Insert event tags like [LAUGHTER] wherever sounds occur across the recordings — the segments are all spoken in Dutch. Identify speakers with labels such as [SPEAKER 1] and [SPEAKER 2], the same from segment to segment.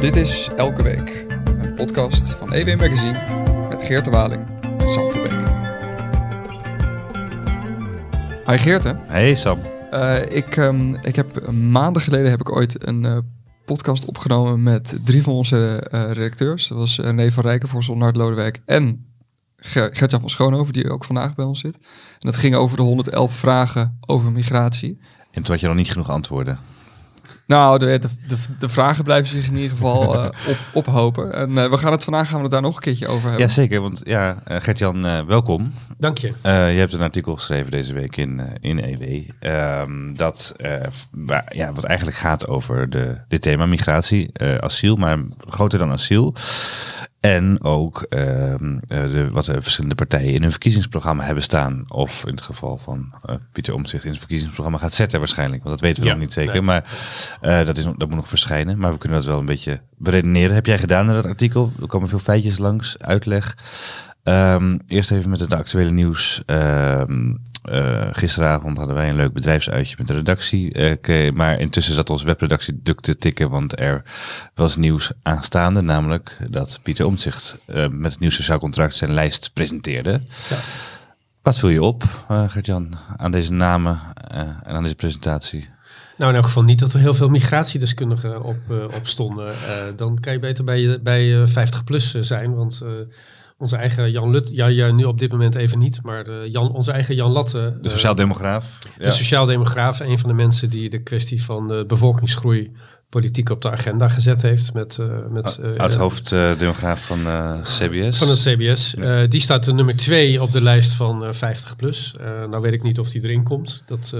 [SPEAKER 1] Dit is Elke Week, een podcast van EW Magazine met Geert de Waling en Sam Verbeek. Hi Geert.
[SPEAKER 2] Hey Sam.
[SPEAKER 1] Uh, ik, um, ik heb maanden geleden heb ik ooit een uh, podcast opgenomen met drie van onze uh, redacteurs. Dat was René van Rijkenvorsel, Nart Lodewijk en Gertjan van Schoonhoven, die ook vandaag bij ons zit. En dat ging over de 111 vragen over migratie.
[SPEAKER 2] En toen had je nog niet genoeg antwoorden.
[SPEAKER 1] Nou, de, de, de, vragen blijven zich in ieder geval uh, op, ophopen. En uh, we gaan het vandaag gaan we het daar nog een keertje over hebben.
[SPEAKER 2] Ja, zeker. Want ja, uh, Gert-Jan, welkom.
[SPEAKER 3] Dank je.
[SPEAKER 2] je hebt een artikel geschreven deze week in, in EW. Um, dat ja, wat eigenlijk gaat over de, dit thema migratie, asiel, maar groter dan asiel. En ook uh, de, wat de verschillende partijen in hun verkiezingsprogramma hebben staan. Of in het geval van uh, Pieter Omtzigt in zijn verkiezingsprogramma gaat zetten waarschijnlijk. Want dat weten we nog niet zeker. Maar uh, dat, is, dat moet nog verschijnen. Maar we kunnen dat wel een beetje beredeneren. Heb jij gedaan in dat artikel? Er komen veel feitjes langs, uitleg. Um, eerst even met het actuele nieuws. Um, uh, gisteravond hadden wij een leuk bedrijfsuitje met de redactie. Uh, maar intussen zat onze webredactie druk te tikken, want er was nieuws aanstaande. Namelijk dat Pieter Omtzigt uh, met het nieuw sociaal contract zijn lijst presenteerde. Ja. Wat viel je op, Gert-Jan, aan deze namen en aan deze presentatie?
[SPEAKER 3] Nou, in elk geval niet dat er heel veel migratiedeskundigen op, op stonden. dan kan je beter bij, bij 50 plus zijn, want onze eigen Jan Lut, ja, ja, nu op dit moment even niet, maar de Jan, onze eigen Jan Latte.
[SPEAKER 2] De sociaaldemograaf.
[SPEAKER 3] De ja. sociaaldemograaf, een van de mensen die de kwestie van de bevolkingsgroei politiek op de agenda gezet heeft. Met, uh, met,
[SPEAKER 2] uh, Uit hoofddemograaf van CBS.
[SPEAKER 3] Van het CBS. Ja. die staat de nummer twee op de lijst van 50 plus. nou weet ik niet of die erin komt. Dat,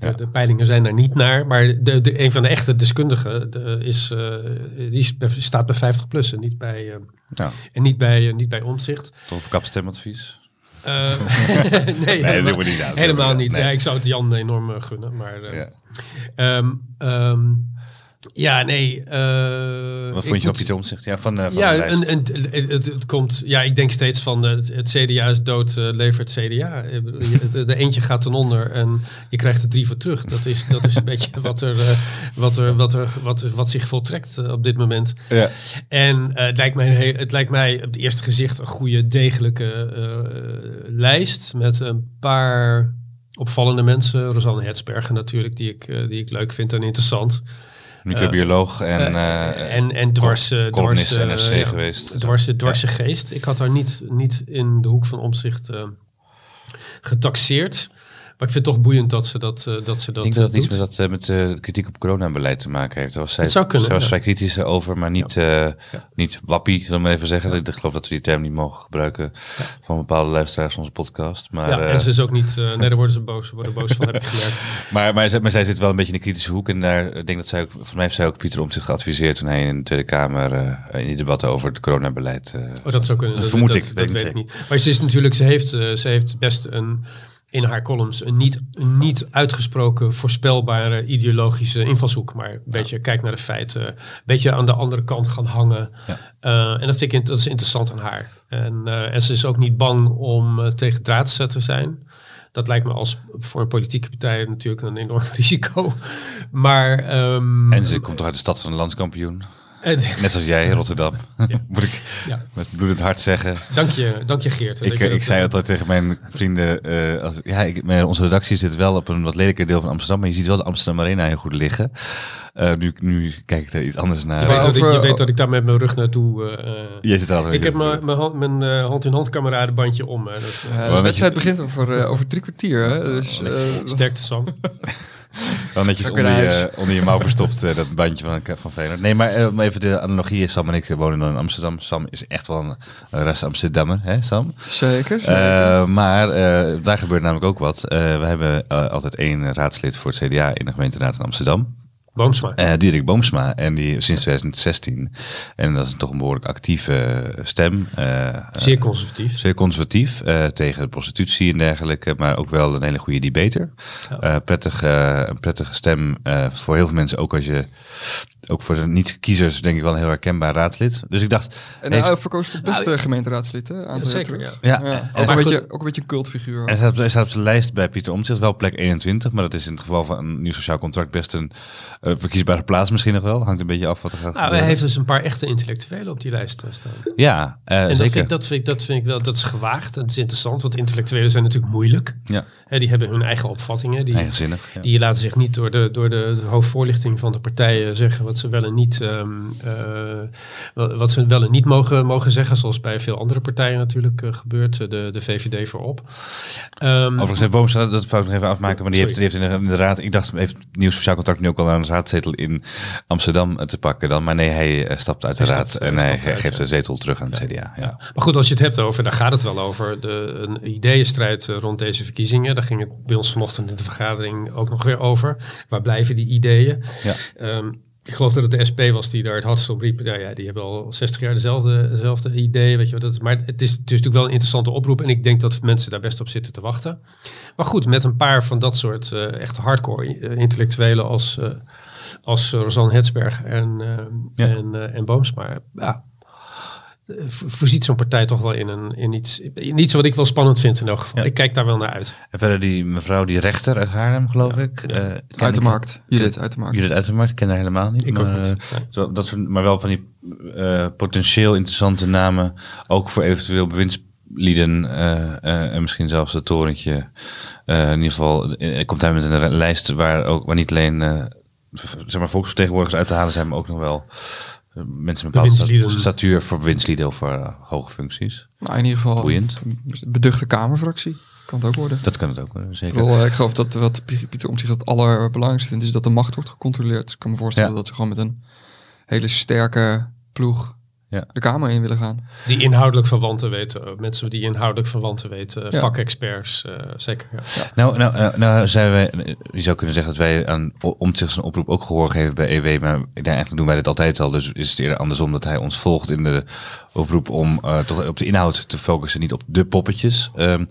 [SPEAKER 3] de, ja. de, peilingen zijn daar niet naar. Maar de, de, een van de echte deskundigen de, is, die staat bij 50 plus en niet bij ja. En niet bij, uh, niet bij omzicht.
[SPEAKER 2] Een kapstemadvies?
[SPEAKER 3] Uh, [LAUGHS] nee, nee, helemaal, niet aan, helemaal niet. Nee. Ja, ik zou het Jan enorm gunnen. Maar, uh, ja. um, um, ja, nee. Uh,
[SPEAKER 2] Wat vond je op je omzicht? Ja, van, uh, van
[SPEAKER 3] ja, een, een, het, het, komt. Ja, ik denk steeds van het, het CDA is dood, uh, levert CDA. de, de eentje gaat ten onder en je krijgt er drie voor terug. Dat is, dat is een [LAUGHS] beetje wat er, wat er, wat er, wat, wat zich voltrekt op dit moment. Ja. En het lijkt mij, het lijkt mij op het eerste gezicht een goede, degelijke lijst met een paar opvallende mensen. Rosanne Hetsbergen natuurlijk, die ik, die ik leuk vind en interessant.
[SPEAKER 2] Microbioloog en,
[SPEAKER 3] uh, en, en dwars, dwars,
[SPEAKER 2] NRC ja, geweest.
[SPEAKER 3] Dwars, dwarse geest. Ik had haar niet, niet in de hoek van omzicht getaxeerd. Maar ik vind het toch boeiend dat ze dat, uh, dat ze dat.
[SPEAKER 2] Ik denk dat
[SPEAKER 3] het
[SPEAKER 2] iets met, dat, met kritiek op coronabeleid te maken heeft. Was zij,
[SPEAKER 3] zou kunnen,
[SPEAKER 2] zij was vrij kritisch over, maar niet, niet wappie, zullen we even zeggen. Ik geloof dat we die term niet mogen gebruiken van bepaalde luisteraars van onze podcast. Maar,
[SPEAKER 3] ja, en ze is ook niet. nee, daar worden ze boos. Ze worden boos van, heb ik gemerkt. [LAUGHS]
[SPEAKER 2] maar, maar, zij, maar zij zit wel een beetje in de kritische hoek. En daar ik denk dat zij ook, voor mij heeft zij ook Pieter om zich geadviseerd toen hij in de Tweede Kamer in die debatten over het coronabeleid.
[SPEAKER 3] oh, dat zou kunnen.
[SPEAKER 2] Dat, dat vermoed
[SPEAKER 3] dat,
[SPEAKER 2] ik.
[SPEAKER 3] Dat, weet ik niet. Maar ze is natuurlijk, ze heeft, ze heeft best een in haar columns een niet, een niet uitgesproken voorspelbare ideologische invalshoek. Maar een beetje kijk naar de feiten. Een beetje aan de andere kant gaan hangen. Ja. Uh, en dat vind ik dat is interessant aan haar. En, uh, en ze is ook niet bang om uh, tegen draad te zijn. Dat lijkt me als voor een politieke partij natuurlijk een enorm [LAUGHS] risico. Maar, um,
[SPEAKER 2] en ze komt toch uit de stad van een landskampioen? Net zoals jij, Rotterdam. Ja. [LAUGHS] Moet ik ja. met bloedend hart zeggen.
[SPEAKER 3] Dank je, dank je Geert.
[SPEAKER 2] Ik, ik zei altijd tegen mijn vrienden, uh, als, ja, ik, mijn, onze redactie zit wel op een wat lelijker deel van Amsterdam, maar je ziet wel de Amsterdam Arena heel goed liggen. Uh, nu, nu kijk ik er iets anders naar.
[SPEAKER 3] Je weet, dat, ik, je weet dat ik daar met mijn rug naartoe... Uh,
[SPEAKER 2] je zit altijd
[SPEAKER 3] ik heb mijn, mijn, hand, mijn uh, hand-in-hand kameradenbandje om.
[SPEAKER 1] Dat, de wedstrijd begint over, over drie kwartier. Hè? Dus,
[SPEAKER 3] Sterkte Sam. [LAUGHS] [LAUGHS]
[SPEAKER 2] Wel netjes onder je, onder je mouw verstopt, uh, dat bandje van, van Feyenoord. Nee, maar uh, even de analogie. Sam en ik wonen in Amsterdam. Sam is echt wel een, een rest Amsterdammer, hè Sam?
[SPEAKER 1] Zeker. zeker.
[SPEAKER 2] Maar daar gebeurt namelijk ook wat. we hebben altijd één raadslid voor het CDA in de gemeenteraad in Amsterdam.
[SPEAKER 3] Boomsma.
[SPEAKER 2] Uh, Dirk Boomsma. En die sinds 2016. En dat is toch een behoorlijk actieve stem. Uh,
[SPEAKER 3] zeer conservatief.
[SPEAKER 2] Zeer conservatief. Uh, tegen de prostitutie en dergelijke. Maar ook wel een hele goede debater. Ja. prettig, een prettige stem voor heel veel mensen. Ook als je ook voor de niet-kiezers denk ik wel een heel herkenbaar raadslid. Dus ik dacht,
[SPEAKER 1] En
[SPEAKER 2] heeft-
[SPEAKER 1] hij verkoos tot beste gemeenteraadslid, hè? Aantal jaar
[SPEAKER 3] zeker,
[SPEAKER 1] terug.
[SPEAKER 3] ja.
[SPEAKER 2] ja,
[SPEAKER 1] Ja,
[SPEAKER 2] en
[SPEAKER 1] ook, een beetje, ook een beetje een cultfiguur.
[SPEAKER 2] En hij staat, hij staat op de lijst bij Pieter Omtzigt, wel plek 21. Maar dat is in het geval van een nieuw sociaal contract best een eh, verkiesbare plaats misschien nog wel. Hangt een beetje af wat er gaat
[SPEAKER 3] Nou, hij heeft dus een paar echte intellectuelen op die lijst eh, staan.
[SPEAKER 2] Ja, eh,
[SPEAKER 3] En dat
[SPEAKER 2] zeker.
[SPEAKER 3] vind, ik, dat, vind ik, dat vind ik wel, dat is gewaagd. Dat is interessant, want intellectuelen zijn natuurlijk moeilijk.
[SPEAKER 2] Ja,
[SPEAKER 3] Hè, die hebben hun eigen opvattingen. Die,
[SPEAKER 2] eigenzinnig. Ja.
[SPEAKER 3] die laten zich niet door de, door de, de hoofdvoorlichting van de partijen zeggen wat ze wel en niet, ehm, eh, wat ze wel en niet mogen, mogen zeggen. Zoals bij veel andere partijen natuurlijk eh, gebeurt. eh, De, de VVD voorop. Ehm,
[SPEAKER 2] Overigens heeft Boomstra, dat ik nog even afmaken, maar die heeft, die heeft in de, in de raad, ik dacht, heeft nieuw sociaal contract nu ook al aan een raadzetel in Amsterdam te pakken dan. Maar nee, hij stapt uit de
[SPEAKER 3] Hij
[SPEAKER 2] raad
[SPEAKER 3] stapt-
[SPEAKER 2] en
[SPEAKER 3] hij uit,
[SPEAKER 2] geeft de zetel terug aan het CDA. Ja.
[SPEAKER 3] Maar goed, als je het hebt over, daar gaat het wel over, de, een ideeënstrijd rond deze verkiezingen. Daar ging het bij ons vanochtend in de vergadering ook nog weer over. Waar blijven die ideeën?
[SPEAKER 2] Ja.
[SPEAKER 3] Ehm, ik geloof dat het de SP was die daar het hardst op riep. Nou ja, die hebben al 60 jaar dezelfde, dezelfde ideeën. Weet je wat, dat is, maar het is, het is natuurlijk wel een interessante oproep. En ik denk dat mensen daar best op zitten te wachten. Maar goed, met een paar van dat soort eh, echt hardcore eh, intellectuelen als, eh, als Rosanne Hetsberg en, eh,
[SPEAKER 2] Ja.
[SPEAKER 3] en, en Boomsma. Ja, voorziet zo'n partij toch wel in, een, in, iets, in iets wat ik wel spannend vind in elk geval.
[SPEAKER 2] Ja.
[SPEAKER 3] Ik kijk daar wel naar uit.
[SPEAKER 2] En verder die mevrouw, die rechter uit Haarlem, geloof ik. eh, ken
[SPEAKER 1] Uit de markt. Judith uit de markt.
[SPEAKER 2] Judith uit de markt, ik ken haar helemaal niet.
[SPEAKER 3] Ik ook
[SPEAKER 2] maar,
[SPEAKER 3] niet,
[SPEAKER 2] eh, dat maar wel van die eh, potentieel interessante namen, ook voor eventueel bewindslieden eh, eh, en misschien zelfs het torentje. Eh, in ieder geval eh, komt hij met een lijst waar, ook, waar niet alleen eh, zeg maar volksvertegenwoordigers uit te halen zijn, maar ook nog wel eh, mensen met een bepaalde statuur voor bewindslieden of voor eh, hoge functies.
[SPEAKER 1] Nou, in ieder geval
[SPEAKER 2] Boeiend.
[SPEAKER 1] beduchte kamerfractie. Kan het ook worden.
[SPEAKER 2] Dat kan het ook, eh,
[SPEAKER 1] Ik,
[SPEAKER 2] zeker.
[SPEAKER 1] bedoel, eh, ik geloof dat wat Pi- Pieter Omtzigt het allerbelangrijkste vindt, is dat de macht wordt gecontroleerd. Ik kan me voorstellen
[SPEAKER 2] Ja.
[SPEAKER 1] dat ze gewoon met een hele sterke ploeg
[SPEAKER 2] Ja.
[SPEAKER 1] de Kamer in willen gaan.
[SPEAKER 3] Die inhoudelijk verwanten weten. eh, Mensen die inhoudelijk verwanten weten. eh,
[SPEAKER 1] Ja.
[SPEAKER 3] Vakexperts. eh, zeker. Ja.
[SPEAKER 2] Nou, nou, nou, nou zijn wij, je zou kunnen zeggen dat wij aan Omtzigt zijn oproep ook gehoor geven bij EW, maar eigenlijk doen wij dit altijd al, dus is het eerder andersom dat hij ons volgt in de oproep om eh, toch op de inhoud te focussen, niet op de poppetjes. Ehm,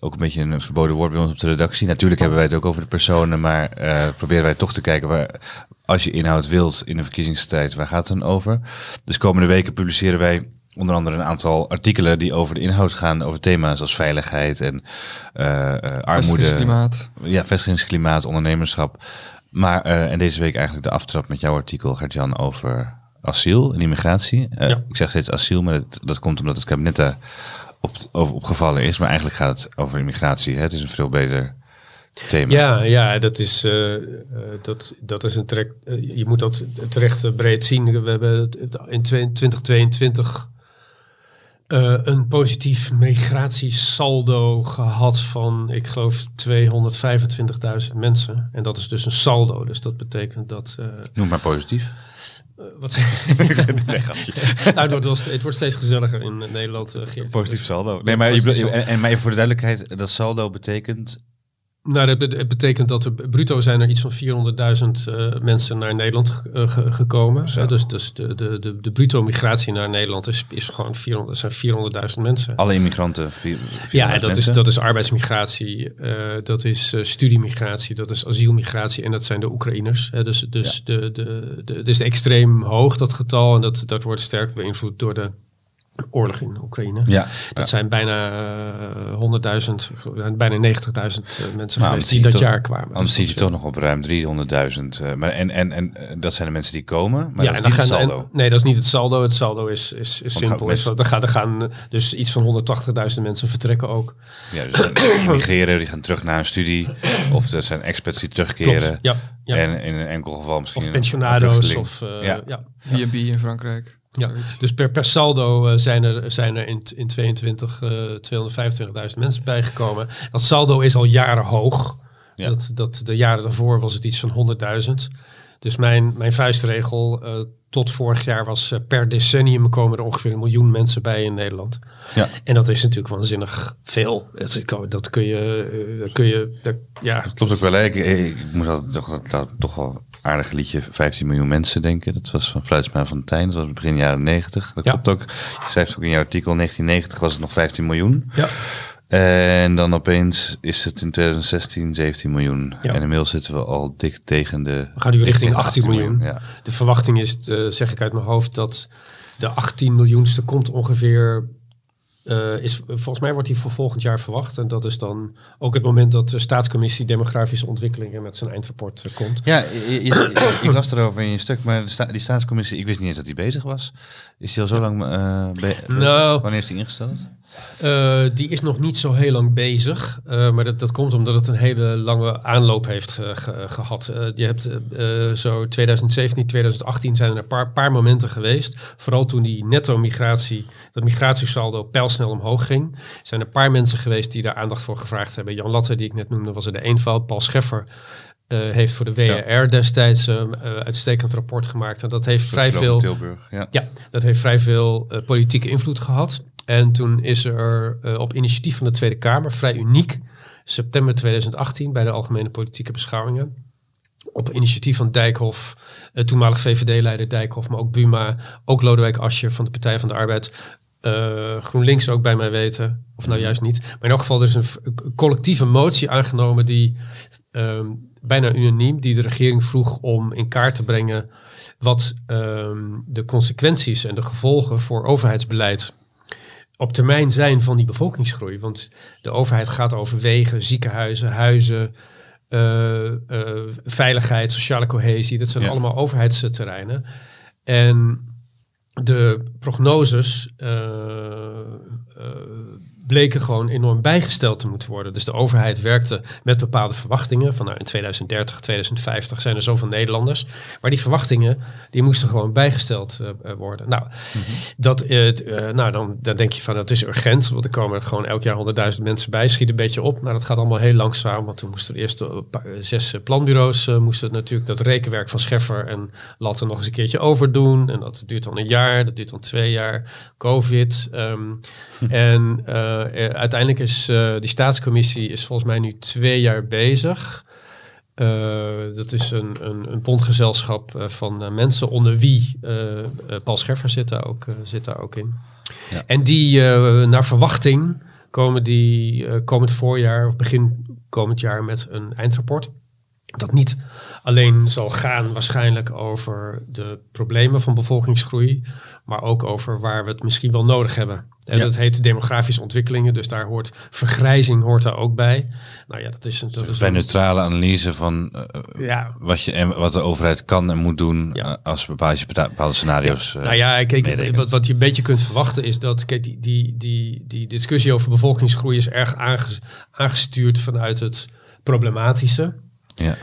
[SPEAKER 2] ook een beetje een verboden woord bij ons op de redactie. Natuurlijk hebben wij het ook over de personen, maar eh, proberen wij toch te kijken waar, als je inhoud wilt in een verkiezingstijd, waar gaat het dan over? Dus komende weken publiceren wij onder andere een aantal artikelen die over de inhoud gaan, over thema's als veiligheid en eh, eh, armoede.
[SPEAKER 1] Klimaat.
[SPEAKER 2] Ja, vestigingsklimaat, ondernemerschap. Maar, eh, en deze week eigenlijk de aftrap met jouw artikel, Gert-Jan, over asiel en immigratie.
[SPEAKER 3] Ja.
[SPEAKER 2] Ik zeg steeds asiel, maar dat, dat komt omdat het kabinet daar op, over opgevallen is. Maar eigenlijk gaat het over immigratie. Hè? Het is een veel beter thema.
[SPEAKER 3] Ja, ja dat, is, eh, eh, dat, dat is een trek. eh, je moet dat terecht breed zien. We hebben in 2022 eh, een positief migratiesaldo gehad van, ik geloof, 225.000 mensen. En dat is dus een saldo. Dus dat betekent dat.
[SPEAKER 2] Noem maar positief.
[SPEAKER 3] wat [LAUGHS]
[SPEAKER 2] nee, [LAUGHS]
[SPEAKER 3] nou, het, wordt wel het wordt steeds gezelliger in Nederland, Geert.
[SPEAKER 2] Positief saldo. Nee, maar, je, en, en maar voor de duidelijkheid, dat saldo betekent...
[SPEAKER 3] Nou, dat betekent dat er bruto zijn er iets van 400.000 eh, mensen naar Nederland eh, ge- gekomen.
[SPEAKER 2] Zo.
[SPEAKER 3] Dus dus de, de, de, de bruto migratie naar Nederland is, is gewoon 400, zijn 400.000 mensen.
[SPEAKER 2] Alle immigranten...
[SPEAKER 3] Ja, dat is, dat is arbeidsmigratie, eh, dat is studiemigratie, dat is asielmigratie en dat zijn de Oekraïners. Hè. Dus, dus de, de, de, het is extreem hoog, dat getal. En dat, dat wordt sterk beïnvloed door de oorlog in Oekraïne.
[SPEAKER 2] Ja,
[SPEAKER 3] Dat zijn bijna eh, 100.000, ik geloof, bijna 90.000 eh, mensen
[SPEAKER 2] Nou,
[SPEAKER 3] die dat
[SPEAKER 2] toch-
[SPEAKER 3] jaar kwamen.
[SPEAKER 2] Anders zit je
[SPEAKER 3] dat
[SPEAKER 2] toch nog op ruim 300.000. eh, maar en, en, en eh, dat zijn de mensen die komen, maar
[SPEAKER 3] ja,
[SPEAKER 2] dat is niet het
[SPEAKER 3] gaan,
[SPEAKER 2] saldo.
[SPEAKER 3] en- nee, dat is niet het saldo. Het saldo is, is, is simpel. Is, er, gaan, er gaan eh, dus iets van 180.000 mensen vertrekken ook.
[SPEAKER 2] Ja, dus zijn immigreren, die gaan terug naar een studie. Of er zijn expats die terugkeren.
[SPEAKER 3] Klopt, ja, ja.
[SPEAKER 2] En in een enkel geval misschien
[SPEAKER 3] of pensionado's. Of, eh,
[SPEAKER 2] Ja.
[SPEAKER 3] ja.
[SPEAKER 1] B&B in Frankrijk.
[SPEAKER 3] Ja, dus per, per saldo eh, zijn er, zijn er in, in 22 eh 225.000 mensen bijgekomen. Dat saldo is al jaren hoog.
[SPEAKER 2] Ja.
[SPEAKER 3] Dat, dat, de jaren daarvoor was het iets van 100.000. Dus mijn, mijn vuistregel eh, tot vorig jaar was eh, per decennium komen er ongeveer een miljoen mensen bij in Nederland.
[SPEAKER 2] Ja.
[SPEAKER 3] En dat is natuurlijk waanzinnig veel. Dat, kun je, dat kun je dat, ja,
[SPEAKER 2] Dat klopt ook wel. Ik, ik moet dat, dat, toch wel aardig liedje 15 miljoen mensen denken. Dat was van Fluitsma van Tijn. Dat was begin jaren 90. Dat
[SPEAKER 3] Ja.
[SPEAKER 2] klopt ook. Je schrijft ook in jouw artikel 1990 was het nog 15 miljoen.
[SPEAKER 3] ja.
[SPEAKER 2] En dan opeens is het in 2016 17 miljoen.
[SPEAKER 3] Ja.
[SPEAKER 2] En inmiddels zitten we al dik tegen de...
[SPEAKER 3] We gaan nu richting
[SPEAKER 2] tegen
[SPEAKER 3] 18 miljoen.
[SPEAKER 2] Ja.
[SPEAKER 3] De verwachting is, eh, zeg ik uit mijn hoofd, dat de 18 miljoenste komt ongeveer. Eh, is, volgens mij wordt die voor volgend jaar verwacht. En dat is dan ook het moment dat de staatscommissie Demografische Ontwikkelingen met zijn eindrapport eh, komt.
[SPEAKER 2] Ja, je- je- je- ik las erover in je stuk, maar de sta- die staatscommissie, ik wist niet eens dat die bezig was. Is die al zo lang... be-
[SPEAKER 3] Nou.
[SPEAKER 2] Wanneer is die ingesteld?
[SPEAKER 3] Eh, die is nog niet zo heel lang bezig. eh, maar dat, dat komt omdat het een hele lange aanloop heeft eh, ge- gehad. Eh, je hebt zo 2017, 2018 zijn er een paar, paar momenten geweest. Vooral toen die netto-migratie, dat migratiesaldo pijlsnel omhoog ging. Zijn er een paar mensen geweest die daar aandacht voor gevraagd hebben. Jan Latte, die ik net noemde, was er de eenvoud. Paul Scheffer eh, heeft voor de WRR destijds een uitstekend rapport gemaakt. En dat heeft vrij veel...
[SPEAKER 2] Tilburg, ja.
[SPEAKER 3] Ja, dat heeft vrij veel politieke invloed gehad. En toen is er eh, op initiatief van de Tweede Kamer, vrij uniek, september 2018 bij de Algemene Politieke Beschouwingen, op initiatief van Dijkhoff, eh, toenmalig VVD-leider Dijkhoff, maar ook Buma, ook Lodewijk Asscher van de Partij van de Arbeid, eh, GroenLinks ook bij mij weten, of nou juist niet. Maar in elk geval, er is een collectieve motie aangenomen die ehm, bijna unaniem, die de regering vroeg om in kaart te brengen wat ehm, de consequenties en de gevolgen voor overheidsbeleid op termijn zijn van die bevolkingsgroei. Want de overheid gaat over wegen, ziekenhuizen, huizen, eh, eh, veiligheid, sociale cohesie. Dat zijn
[SPEAKER 2] Ja.
[SPEAKER 3] allemaal overheidsterreinen. En de prognoses eh, bleken gewoon enorm bijgesteld te moeten worden. Dus de overheid werkte met bepaalde verwachtingen. Van nou, in 2030, 2050 zijn er zoveel Nederlanders. Maar die verwachtingen die moesten gewoon bijgesteld eh, eh, worden. Nou, dat, eh, nou dan, dan denk je van dat is urgent. Want er komen gewoon elk jaar honderdduizend mensen bij. Schiet een beetje op. Maar dat gaat allemaal heel langzaam. Want toen moesten er eerst eh, zes planbureaus moesten natuurlijk dat rekenwerk van Scheffer en Latte nog eens een keertje overdoen. En dat duurt dan een jaar, dat duurt dan twee jaar. Covid. ehm, [LAUGHS] en eh, eh, uiteindelijk is eh, die staatscommissie is volgens mij nu twee jaar bezig. Dat is een, een, een bondgezelschap van mensen onder wie Paul Scheffer zit daar ook, zit daar ook in.
[SPEAKER 2] Ja.
[SPEAKER 3] En die, naar verwachting, komen die komend voorjaar of begin komend jaar met een eindrapport. Dat niet alleen zal gaan waarschijnlijk over de problemen van bevolkingsgroei, maar ook over waar we het misschien wel nodig hebben. En
[SPEAKER 2] Ja.
[SPEAKER 3] dat heet demografische ontwikkelingen, dus daar hoort vergrijzing hoort daar ook bij. Nou ja, dat is, een- dat is
[SPEAKER 2] Bij
[SPEAKER 3] een-
[SPEAKER 2] neutrale analyse van eh,
[SPEAKER 3] ja,
[SPEAKER 2] wat, je, en wat de overheid kan en moet doen
[SPEAKER 3] Ja.
[SPEAKER 2] eh, als bepaalde, bepaalde scenario's. eh,
[SPEAKER 3] Nou ja, kijk, wat, wat je een beetje kunt verwachten is dat kijk, die, die, die, die discussie over bevolkingsgroei is erg aanges- aangestuurd vanuit het problematische.
[SPEAKER 2] Ja.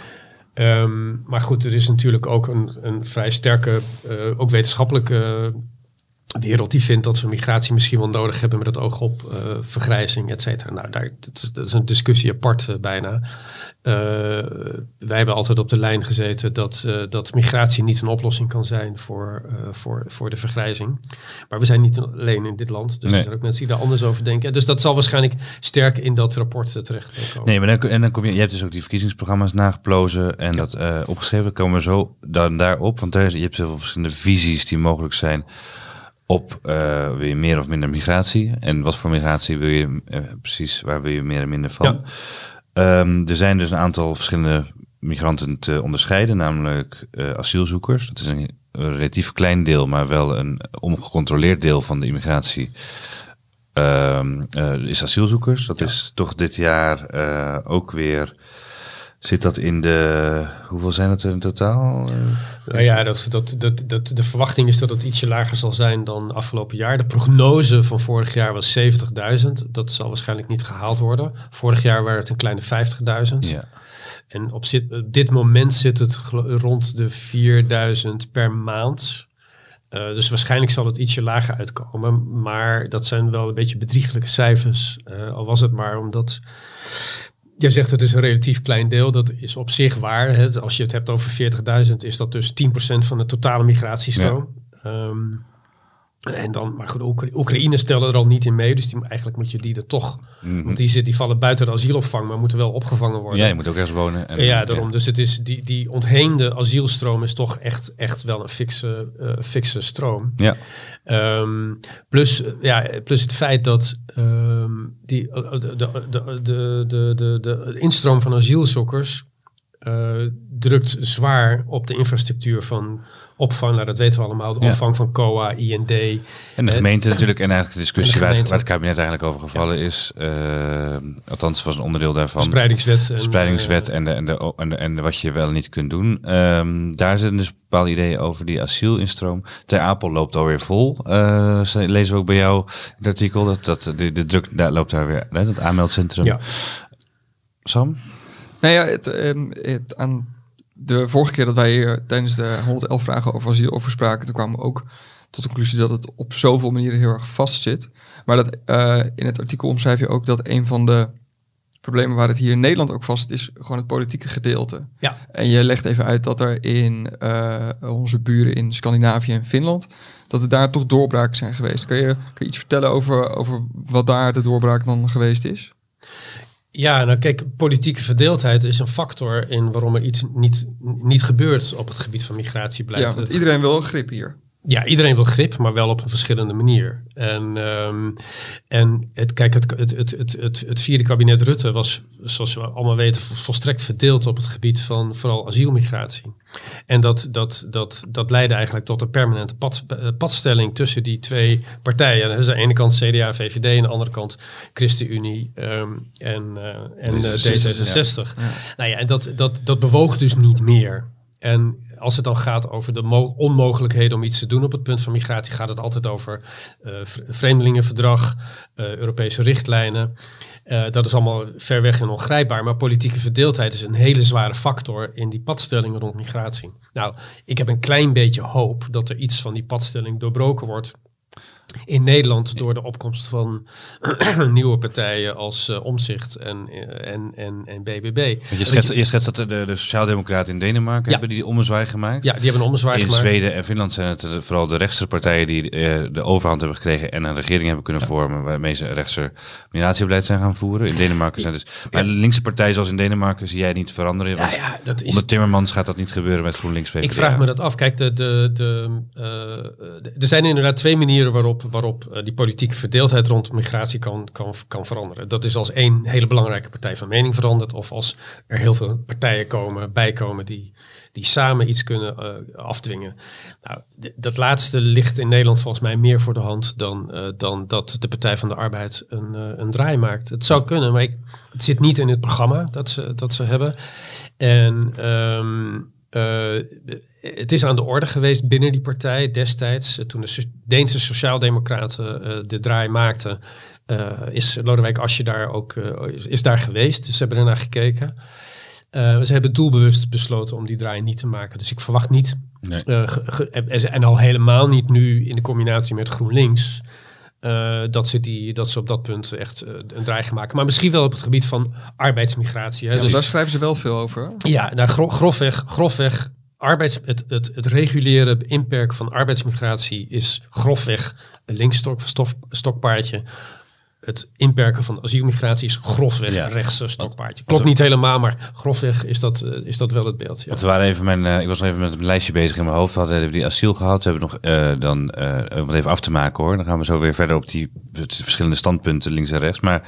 [SPEAKER 3] Ehm, maar goed, er is natuurlijk ook een, een vrij sterke, eh, ook wetenschappelijke wereld die vindt dat we migratie misschien wel nodig hebben met het oog op eh, vergrijzing, et cetera. Nou, daar, dat, is, dat is een discussie apart eh, bijna. Eh, wij hebben altijd op de lijn gezeten dat, dat migratie niet een oplossing kan zijn voor, voor, voor de vergrijzing. Maar we zijn niet alleen in dit land, dus
[SPEAKER 2] Nee.
[SPEAKER 3] er zijn ook mensen die daar anders over denken. Dus dat zal waarschijnlijk sterk in dat rapport eh, terechtkomen.
[SPEAKER 2] Nee, maar dan, en dan kom je, je hebt dus ook die verkiezingsprogramma's nageplozen en dat opgeschreven. Komen we zo dan daarop, want daar je hebt zoveel verschillende visies die mogelijk zijn op eh, wil je meer of minder migratie en wat voor migratie wil je eh, precies, waar wil je meer en minder van.
[SPEAKER 3] Ja.
[SPEAKER 2] Ehm, er zijn dus een aantal verschillende migranten te onderscheiden, namelijk eh, asielzoekers. Dat is een, relatief klein deel, maar wel een ongecontroleerd deel van de immigratie. Ehm, eh, is asielzoekers. Dat
[SPEAKER 3] Ja.
[SPEAKER 2] is toch dit jaar ook weer. Zit dat in de. Hoeveel zijn het er in totaal?
[SPEAKER 3] Nou ja, dat, dat, dat, dat, de verwachting is dat het ietsje lager zal zijn dan afgelopen jaar. De prognose van vorig jaar was 70.000. Dat zal waarschijnlijk niet gehaald worden. Vorig jaar waren het een kleine 50.000.
[SPEAKER 2] ja.
[SPEAKER 3] En op, zit, op dit moment zit het rond de 4000 per maand. Eh, dus waarschijnlijk zal het ietsje lager uitkomen. Maar dat zijn wel een beetje bedrieglijke cijfers. Eh, al was het maar omdat... Jij zegt het is een relatief klein deel. Dat is op zich waar. Hè. Als je het hebt over 40.000 is dat dus 10% van de totale migratiestroom. Ehm, En dan, maar goed, Oekra- Oekraïne stelde er al niet in mee, dus die, eigenlijk moet je die er toch,
[SPEAKER 2] Mhm.
[SPEAKER 3] want die, zit- die vallen buiten de asielopvang, maar moeten wel opgevangen worden.
[SPEAKER 2] Ja, je moet ook ergens wonen. En,
[SPEAKER 3] Ja, daarom. Dus het is die, die ontheemde asielstroom is toch echt, echt wel een fikse, eh, fikse stroom.
[SPEAKER 2] Ja.
[SPEAKER 3] Ehm, plus, eh, ja, plus het feit dat ehm, die, eh, de, de, de, de, de, de, de instroom van asielzoekers eh, drukt zwaar op de infrastructuur van opvang. Nou, dat weten we allemaal. De
[SPEAKER 2] Ja.
[SPEAKER 3] opvang van COA, IND.
[SPEAKER 2] En de
[SPEAKER 3] Eh,
[SPEAKER 2] gemeente natuurlijk, en eigenlijk de discussie
[SPEAKER 3] de
[SPEAKER 2] waar, het kabinet eigenlijk over gevallen is. eh, althans, was een onderdeel daarvan.
[SPEAKER 3] spreidingswet. En,
[SPEAKER 2] spreidingswet
[SPEAKER 3] eh,
[SPEAKER 2] en, de, en, de, en, de, en wat je wel niet kunt doen. Ehm, daar zitten dus bepaalde ideeën over die asielinstroom. Ter Apel loopt alweer vol. Eh, ze- lezen we ook bij jou het artikel. Dat, dat de, de druk daar loopt daar weer. Hè, dat aanmeldcentrum.
[SPEAKER 3] ja.
[SPEAKER 2] Sam?
[SPEAKER 1] Nou ja, het, ehm, het, aan de vorige keer dat wij hier tijdens de 111 vragen over asiel over spraken, toen kwamen we ook tot de conclusie dat het op zoveel manieren heel erg vast zit. Maar dat, eh, in het artikel omschrijf je ook dat een van de problemen waar het hier in Nederland ook vast is gewoon het politieke gedeelte.
[SPEAKER 3] Ja.
[SPEAKER 1] En je legt even uit dat er in eh, onze buren in Scandinavië en Finland, dat er daar toch doorbraken zijn geweest. Kun je, kun je iets vertellen over, over wat daar de doorbraak dan geweest is?
[SPEAKER 3] Ja, nou kijk, politieke verdeeldheid is een factor in waarom er iets niet, niet gebeurt op het gebied van migratiebeleid.
[SPEAKER 1] Ja, want iedereen wil een grip hier.
[SPEAKER 3] Ja, iedereen wil grip, maar wel op een verschillende manier. En, ehm, en het, kijk, het, het, het, het, het, het vierde kabinet Rutte was, zoals we allemaal weten, vol- volstrekt verdeeld op het gebied van vooral asielmigratie. En dat, dat, dat, dat leidde eigenlijk tot een permanente pad, eh, padstelling tussen die twee partijen. Is aan de ene kant CDA, VVD, en aan de andere kant ChristenUnie ehm, en, eh, en eh,
[SPEAKER 2] D66,
[SPEAKER 3] D66. Nou ja, en dat, dat, dat bewoog dus niet meer. En als het dan gaat over de mo- onmogelijkheden om iets te doen op het punt van migratie, gaat het altijd over v- vreemdelingenverdrag, eh, Europese richtlijnen. Eh, dat is allemaal ver weg en ongrijpbaar. Maar politieke verdeeldheid is een hele zware factor in die padstellingen rond migratie. Nou, ik heb een klein beetje hoop dat er iets van die padstelling doorbroken wordt in Nederland door de opkomst van [CLEARS THROAT] nieuwe partijen als eh, Omzicht en, eh, en, en, en BBB.
[SPEAKER 2] Want je schetst, je schetst dat de, de, de Sociaaldemocraten in Denemarken
[SPEAKER 3] Ja.
[SPEAKER 2] hebben die ommezwaai gemaakt.
[SPEAKER 3] Ja, die hebben een ommezwaai
[SPEAKER 2] in
[SPEAKER 3] gemaakt.
[SPEAKER 2] Zweden en Finland zijn het vooral de rechtse partijen die eh, de overhand hebben gekregen en een regering hebben kunnen vormen waarmee ze rechtser migratiebeleid zijn gaan voeren. In Denemarken zijn dus. Maar de linkse partijen zoals in Denemarken zie jij niet veranderen.
[SPEAKER 3] Ja,
[SPEAKER 2] Want
[SPEAKER 3] ja, dat is,
[SPEAKER 2] Onder Timmermans gaat dat niet gebeuren met GroenLinks PvdA.
[SPEAKER 3] Ik vraag me dat af. Kijk, de, de, de, de- er zijn inderdaad twee manieren waarop, waarop eh, die politieke verdeeldheid rond migratie kan, kan, kan veranderen. Dat is als één hele belangrijke partij van mening verandert, of als er heel veel partijen komen, bijkomen die, die samen iets kunnen eh, afdwingen. Nou, dat laatste ligt in Nederland volgens mij meer voor de hand dan, eh, dan dat de Partij van de Arbeid een, een draai maakt. Het zou kunnen, maar ik, het zit niet in het programma dat ze, dat ze hebben. En ehm, eh, het is aan de orde geweest binnen die partij destijds, eh, toen de Deense Sociaaldemocraten eh, de draai maakten, eh, is Lodewijk Assje daar ook eh, is, is daar geweest. Dus ze hebben ernaar gekeken. Eh, ze hebben doelbewust besloten om die draai niet te maken. Dus ik verwacht niet,
[SPEAKER 2] Nee.
[SPEAKER 3] eh, en al helemaal niet nu in de combinatie met GroenLinks, eh, dat, ze die, dat ze op dat punt echt eh, een draai gaan maken. Maar misschien wel op het gebied van arbeidsmigratie. Hè.
[SPEAKER 1] Ja,
[SPEAKER 3] Dus-
[SPEAKER 1] daar schrijven ze wel veel over. hè?
[SPEAKER 3] ja, nou, gro- grofweg, grofweg arbeids, het, het, het reguleren, inperken van arbeidsmigratie is grofweg een linkstok stof- stokpaardje. Het inperken van asielmigratie is grofweg
[SPEAKER 2] Ja.
[SPEAKER 3] een rechtse stokpaardje. Klopt niet helemaal, maar grofweg is dat, eh, is dat wel het beeld. Ja.
[SPEAKER 2] Want we waren even mijn, eh, ik was nog even met een lijstje bezig in mijn hoofd. We hadden die asiel gehad. We hebben nog eh, dan, om het even af te maken hoor. Dan gaan we zo weer verder op die verschillende standpunten links en rechts. Maar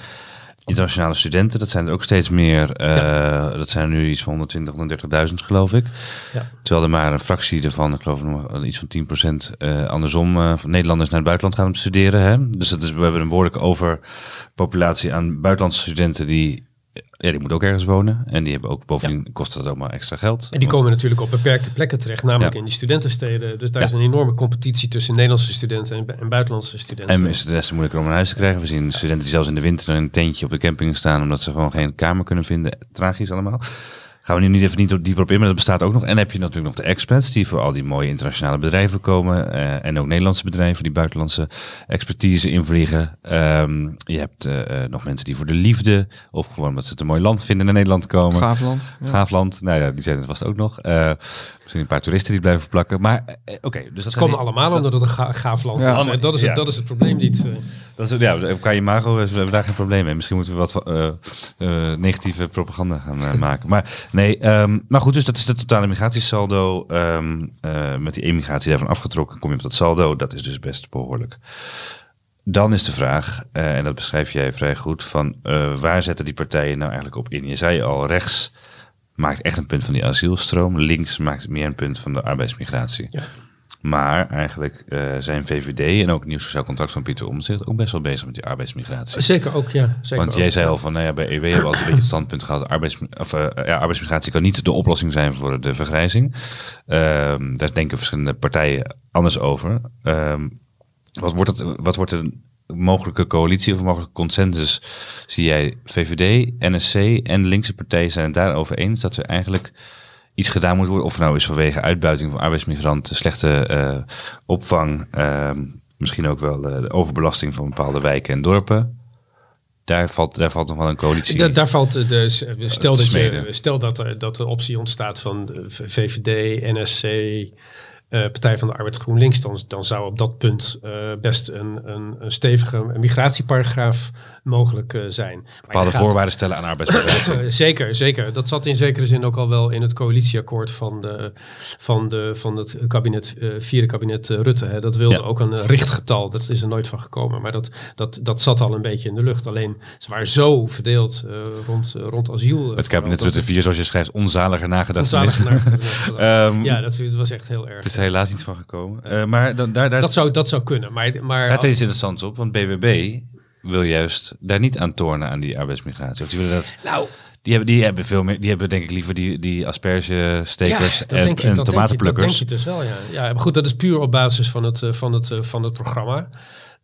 [SPEAKER 2] internationale studenten, dat zijn er ook steeds meer. eh, Dat zijn er nu iets van 120, 130.000 geloof ik.
[SPEAKER 3] Ja.
[SPEAKER 2] Terwijl er maar een fractie ervan, ik geloof nog iets van 10% eh andersom eh, van Nederlanders naar het buitenland gaan om te studeren. Hè? Dus dat is, we hebben een behoorlijke overpopulatie aan buitenlandse studenten die, ja, die moeten ook ergens wonen. En die hebben ook bovendien, kost dat ook maar extra geld.
[SPEAKER 3] En die komen natuurlijk op beperkte plekken terecht, namelijk
[SPEAKER 2] Ja.
[SPEAKER 3] in die studentensteden. Dus daar
[SPEAKER 2] Ja.
[SPEAKER 3] is een enorme competitie tussen Nederlandse studenten en, bu- en buitenlandse studenten.
[SPEAKER 2] En is het des te moeilijker om een huis te krijgen. We zien studenten die zelfs in de winter in een tentje op de camping staan, omdat ze gewoon geen kamer kunnen vinden. Tragisch allemaal. Gaan we nu niet even niet op- dieper op in, maar dat bestaat ook nog. En heb je natuurlijk nog de expats, die voor al die mooie internationale bedrijven komen. eh, en ook Nederlandse bedrijven die buitenlandse expertise invliegen. Ehm, je hebt eh, eh, nog mensen die voor de liefde, of gewoon omdat ze het een mooi land vinden, naar Nederland komen.
[SPEAKER 1] Gaafland. Ja.
[SPEAKER 2] Gaafland, nou ja, die zijn er vast ook nog. Eh, Misschien een paar toeristen die blijven plakken. Maar eh, oké, dus dat
[SPEAKER 3] komen
[SPEAKER 2] die-
[SPEAKER 3] allemaal omdat het een ga- gaaf land
[SPEAKER 1] Ja.
[SPEAKER 3] is. En dat is, het,
[SPEAKER 2] Ja.
[SPEAKER 3] dat is het probleem niet. eh.
[SPEAKER 2] Dat is, ja, qua imago we hebben daar geen probleem mee. Misschien moeten we wat eh, eh, negatieve propaganda gaan eh, [LAUGHS] maken. Maar nee, ehm, maar goed, dus dat is de totale migratiesaldo. Ehm, eh, met die emigratie daarvan afgetrokken kom je op dat saldo. Dat is dus best behoorlijk. Dan is de vraag, eh, en dat beschrijf jij vrij goed, van eh, waar zetten die partijen nou eigenlijk op in? Je zei al, rechts maakt echt een punt van die asielstroom. Links maakt meer een punt van de arbeidsmigratie.
[SPEAKER 3] Ja.
[SPEAKER 2] Maar eigenlijk eh, zijn VVD en ook het Nieuw Sociaal Contract van Pieter Omtzigt ook best wel bezig met die arbeidsmigratie.
[SPEAKER 3] Zeker ook, ja. Zeker
[SPEAKER 2] Want jij
[SPEAKER 3] ook.
[SPEAKER 2] zei al van, nou ja, bij EW hebben we altijd een beetje het standpunt gehad, arbeids, of, eh, ja, arbeidsmigratie kan niet de oplossing zijn voor de vergrijzing. Ehm, daar denken verschillende partijen anders over. Ehm, wat, wordt het, wat wordt mogelijke coalitie of mogelijke consensus? Zie jij VVD, NSC en linkse partijen zijn het daarover eens dat er eigenlijk iets gedaan moet worden? Of nou is vanwege uitbuiting van arbeidsmigranten, slechte eh, opvang, ehm, misschien ook wel eh, de overbelasting van bepaalde wijken en dorpen. Daar valt, daar valt nog wel een coalitie.
[SPEAKER 3] Da- daar valt de, de- stel, dat je, stel dat er dat de optie ontstaat van VVD, NSC, eh, Partij van de Arbeid GroenLinks, dan, dan zou op dat punt eh, best een, een, een stevige migratieparagraaf mogelijk eh, zijn.
[SPEAKER 2] Bepaalde
[SPEAKER 3] gaat-
[SPEAKER 2] voorwaarden stellen aan arbeidsmigratie. [COUGHS]
[SPEAKER 3] Eh, zeker, zeker. Dat zat in zekere zin ook al wel in het coalitieakkoord van, de, van, de, van het kabinet, vierde kabinet Rutte. Hè. Dat wilde
[SPEAKER 2] Ja.
[SPEAKER 3] ook een richtgetal. Dat is er nooit van gekomen. Maar dat, dat, dat zat al een beetje in de lucht. Alleen ze waren zo verdeeld rond, rond asiel.
[SPEAKER 2] Het kabinet Rutte 4, zoals je schrijft, onzaliger nagedachtenis.
[SPEAKER 3] Onzalig [LAUGHS]
[SPEAKER 2] Ehm,
[SPEAKER 3] ja, dat, dat was echt heel erg.
[SPEAKER 2] Is er helaas niet van gekomen. Eh, maar dan, daar, daar,
[SPEAKER 3] Dat zou, dat zou kunnen. Maar, maar
[SPEAKER 2] daar is iets interessants op, want BBB wil juist daar niet aan tornen aan die arbeidsmigratie. Of die willen dat...
[SPEAKER 3] nou,
[SPEAKER 2] Die hebben, die hebben veel meer, die hebben denk ik liever die, die aspergestekers en,
[SPEAKER 3] denk je,
[SPEAKER 2] en
[SPEAKER 3] dat denk je, dat
[SPEAKER 2] tomatenplukkers.
[SPEAKER 3] denk je dus wel, ja. ja. Maar goed, dat is puur op basis van het, eh, van het, eh, van het programma.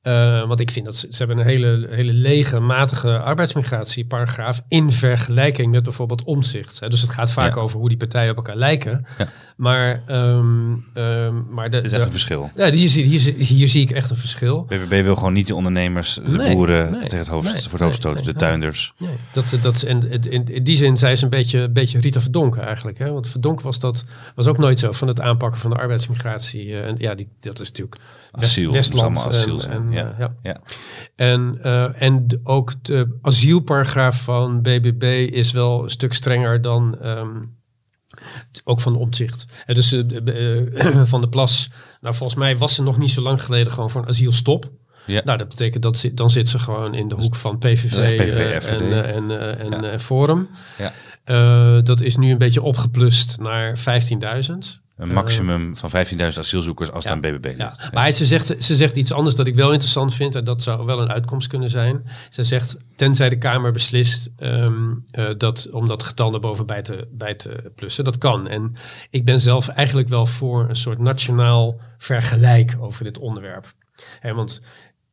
[SPEAKER 3] Eh, want ik vind dat ze, ze hebben een hele, hele lege, matige arbeidsmigratieparagraaf in vergelijking met bijvoorbeeld omzicht. Hè. Dus het gaat vaak
[SPEAKER 2] Ja.
[SPEAKER 3] over hoe die partijen op elkaar lijken.
[SPEAKER 2] Ja.
[SPEAKER 3] Maar, ehm, ehm, maar de,
[SPEAKER 2] Het is echt
[SPEAKER 3] de-
[SPEAKER 2] een verschil.
[SPEAKER 3] ja, hier, zie- hier, zie- hier zie ik echt een verschil.
[SPEAKER 2] BBB wil gewoon niet de ondernemers, de
[SPEAKER 3] Nee,
[SPEAKER 2] boeren
[SPEAKER 3] nee,
[SPEAKER 2] tegen het hoofd,
[SPEAKER 3] nee,
[SPEAKER 2] voor het hoofd stoten, de tuinders.
[SPEAKER 3] Nee, dat, dat, en in, in, die zin zei ze een beetje, een beetje Rita Verdonk eigenlijk. Hè? Want Verdonk was, dat, was ook nooit zo van het aanpakken van de arbeidsmigratie. eh, en ja, die, dat is natuurlijk
[SPEAKER 2] Asiel,
[SPEAKER 3] Westland.
[SPEAKER 2] asiel
[SPEAKER 3] en,
[SPEAKER 2] zijn,
[SPEAKER 3] en,
[SPEAKER 2] ja.
[SPEAKER 3] eh, ja.
[SPEAKER 2] Ja.
[SPEAKER 3] En, eh, en ook de asielparagraaf van BBB is wel een stuk strenger dan ehm, ook van de omzicht. En dus eh, de- eh, [CLEARS THROAT] van de plas, nou volgens mij was ze nog niet zo lang geleden gewoon voor een asielstop.
[SPEAKER 2] Ja.
[SPEAKER 3] Nou, dat betekent dat ze, dan zit ze gewoon in de hoek van PVV, en, en, en
[SPEAKER 2] Ja.
[SPEAKER 3] Forum.
[SPEAKER 2] Ja.
[SPEAKER 3] Dat is nu een beetje opgeplust naar 15.000.
[SPEAKER 2] Een maximum van 15.000 asielzoekers als het
[SPEAKER 3] Ja.
[SPEAKER 2] aan BBB ligt.
[SPEAKER 3] Ja, maar ze zegt, ze zegt iets anders dat ik wel interessant vind. En dat zou wel een uitkomst kunnen zijn. Ze zegt, tenzij de Kamer beslist ehm, eh, dat, om dat getal naar boven bij te, bij te plussen. Dat kan. En ik ben zelf eigenlijk wel voor een soort nationaal vergelijk over dit onderwerp. Want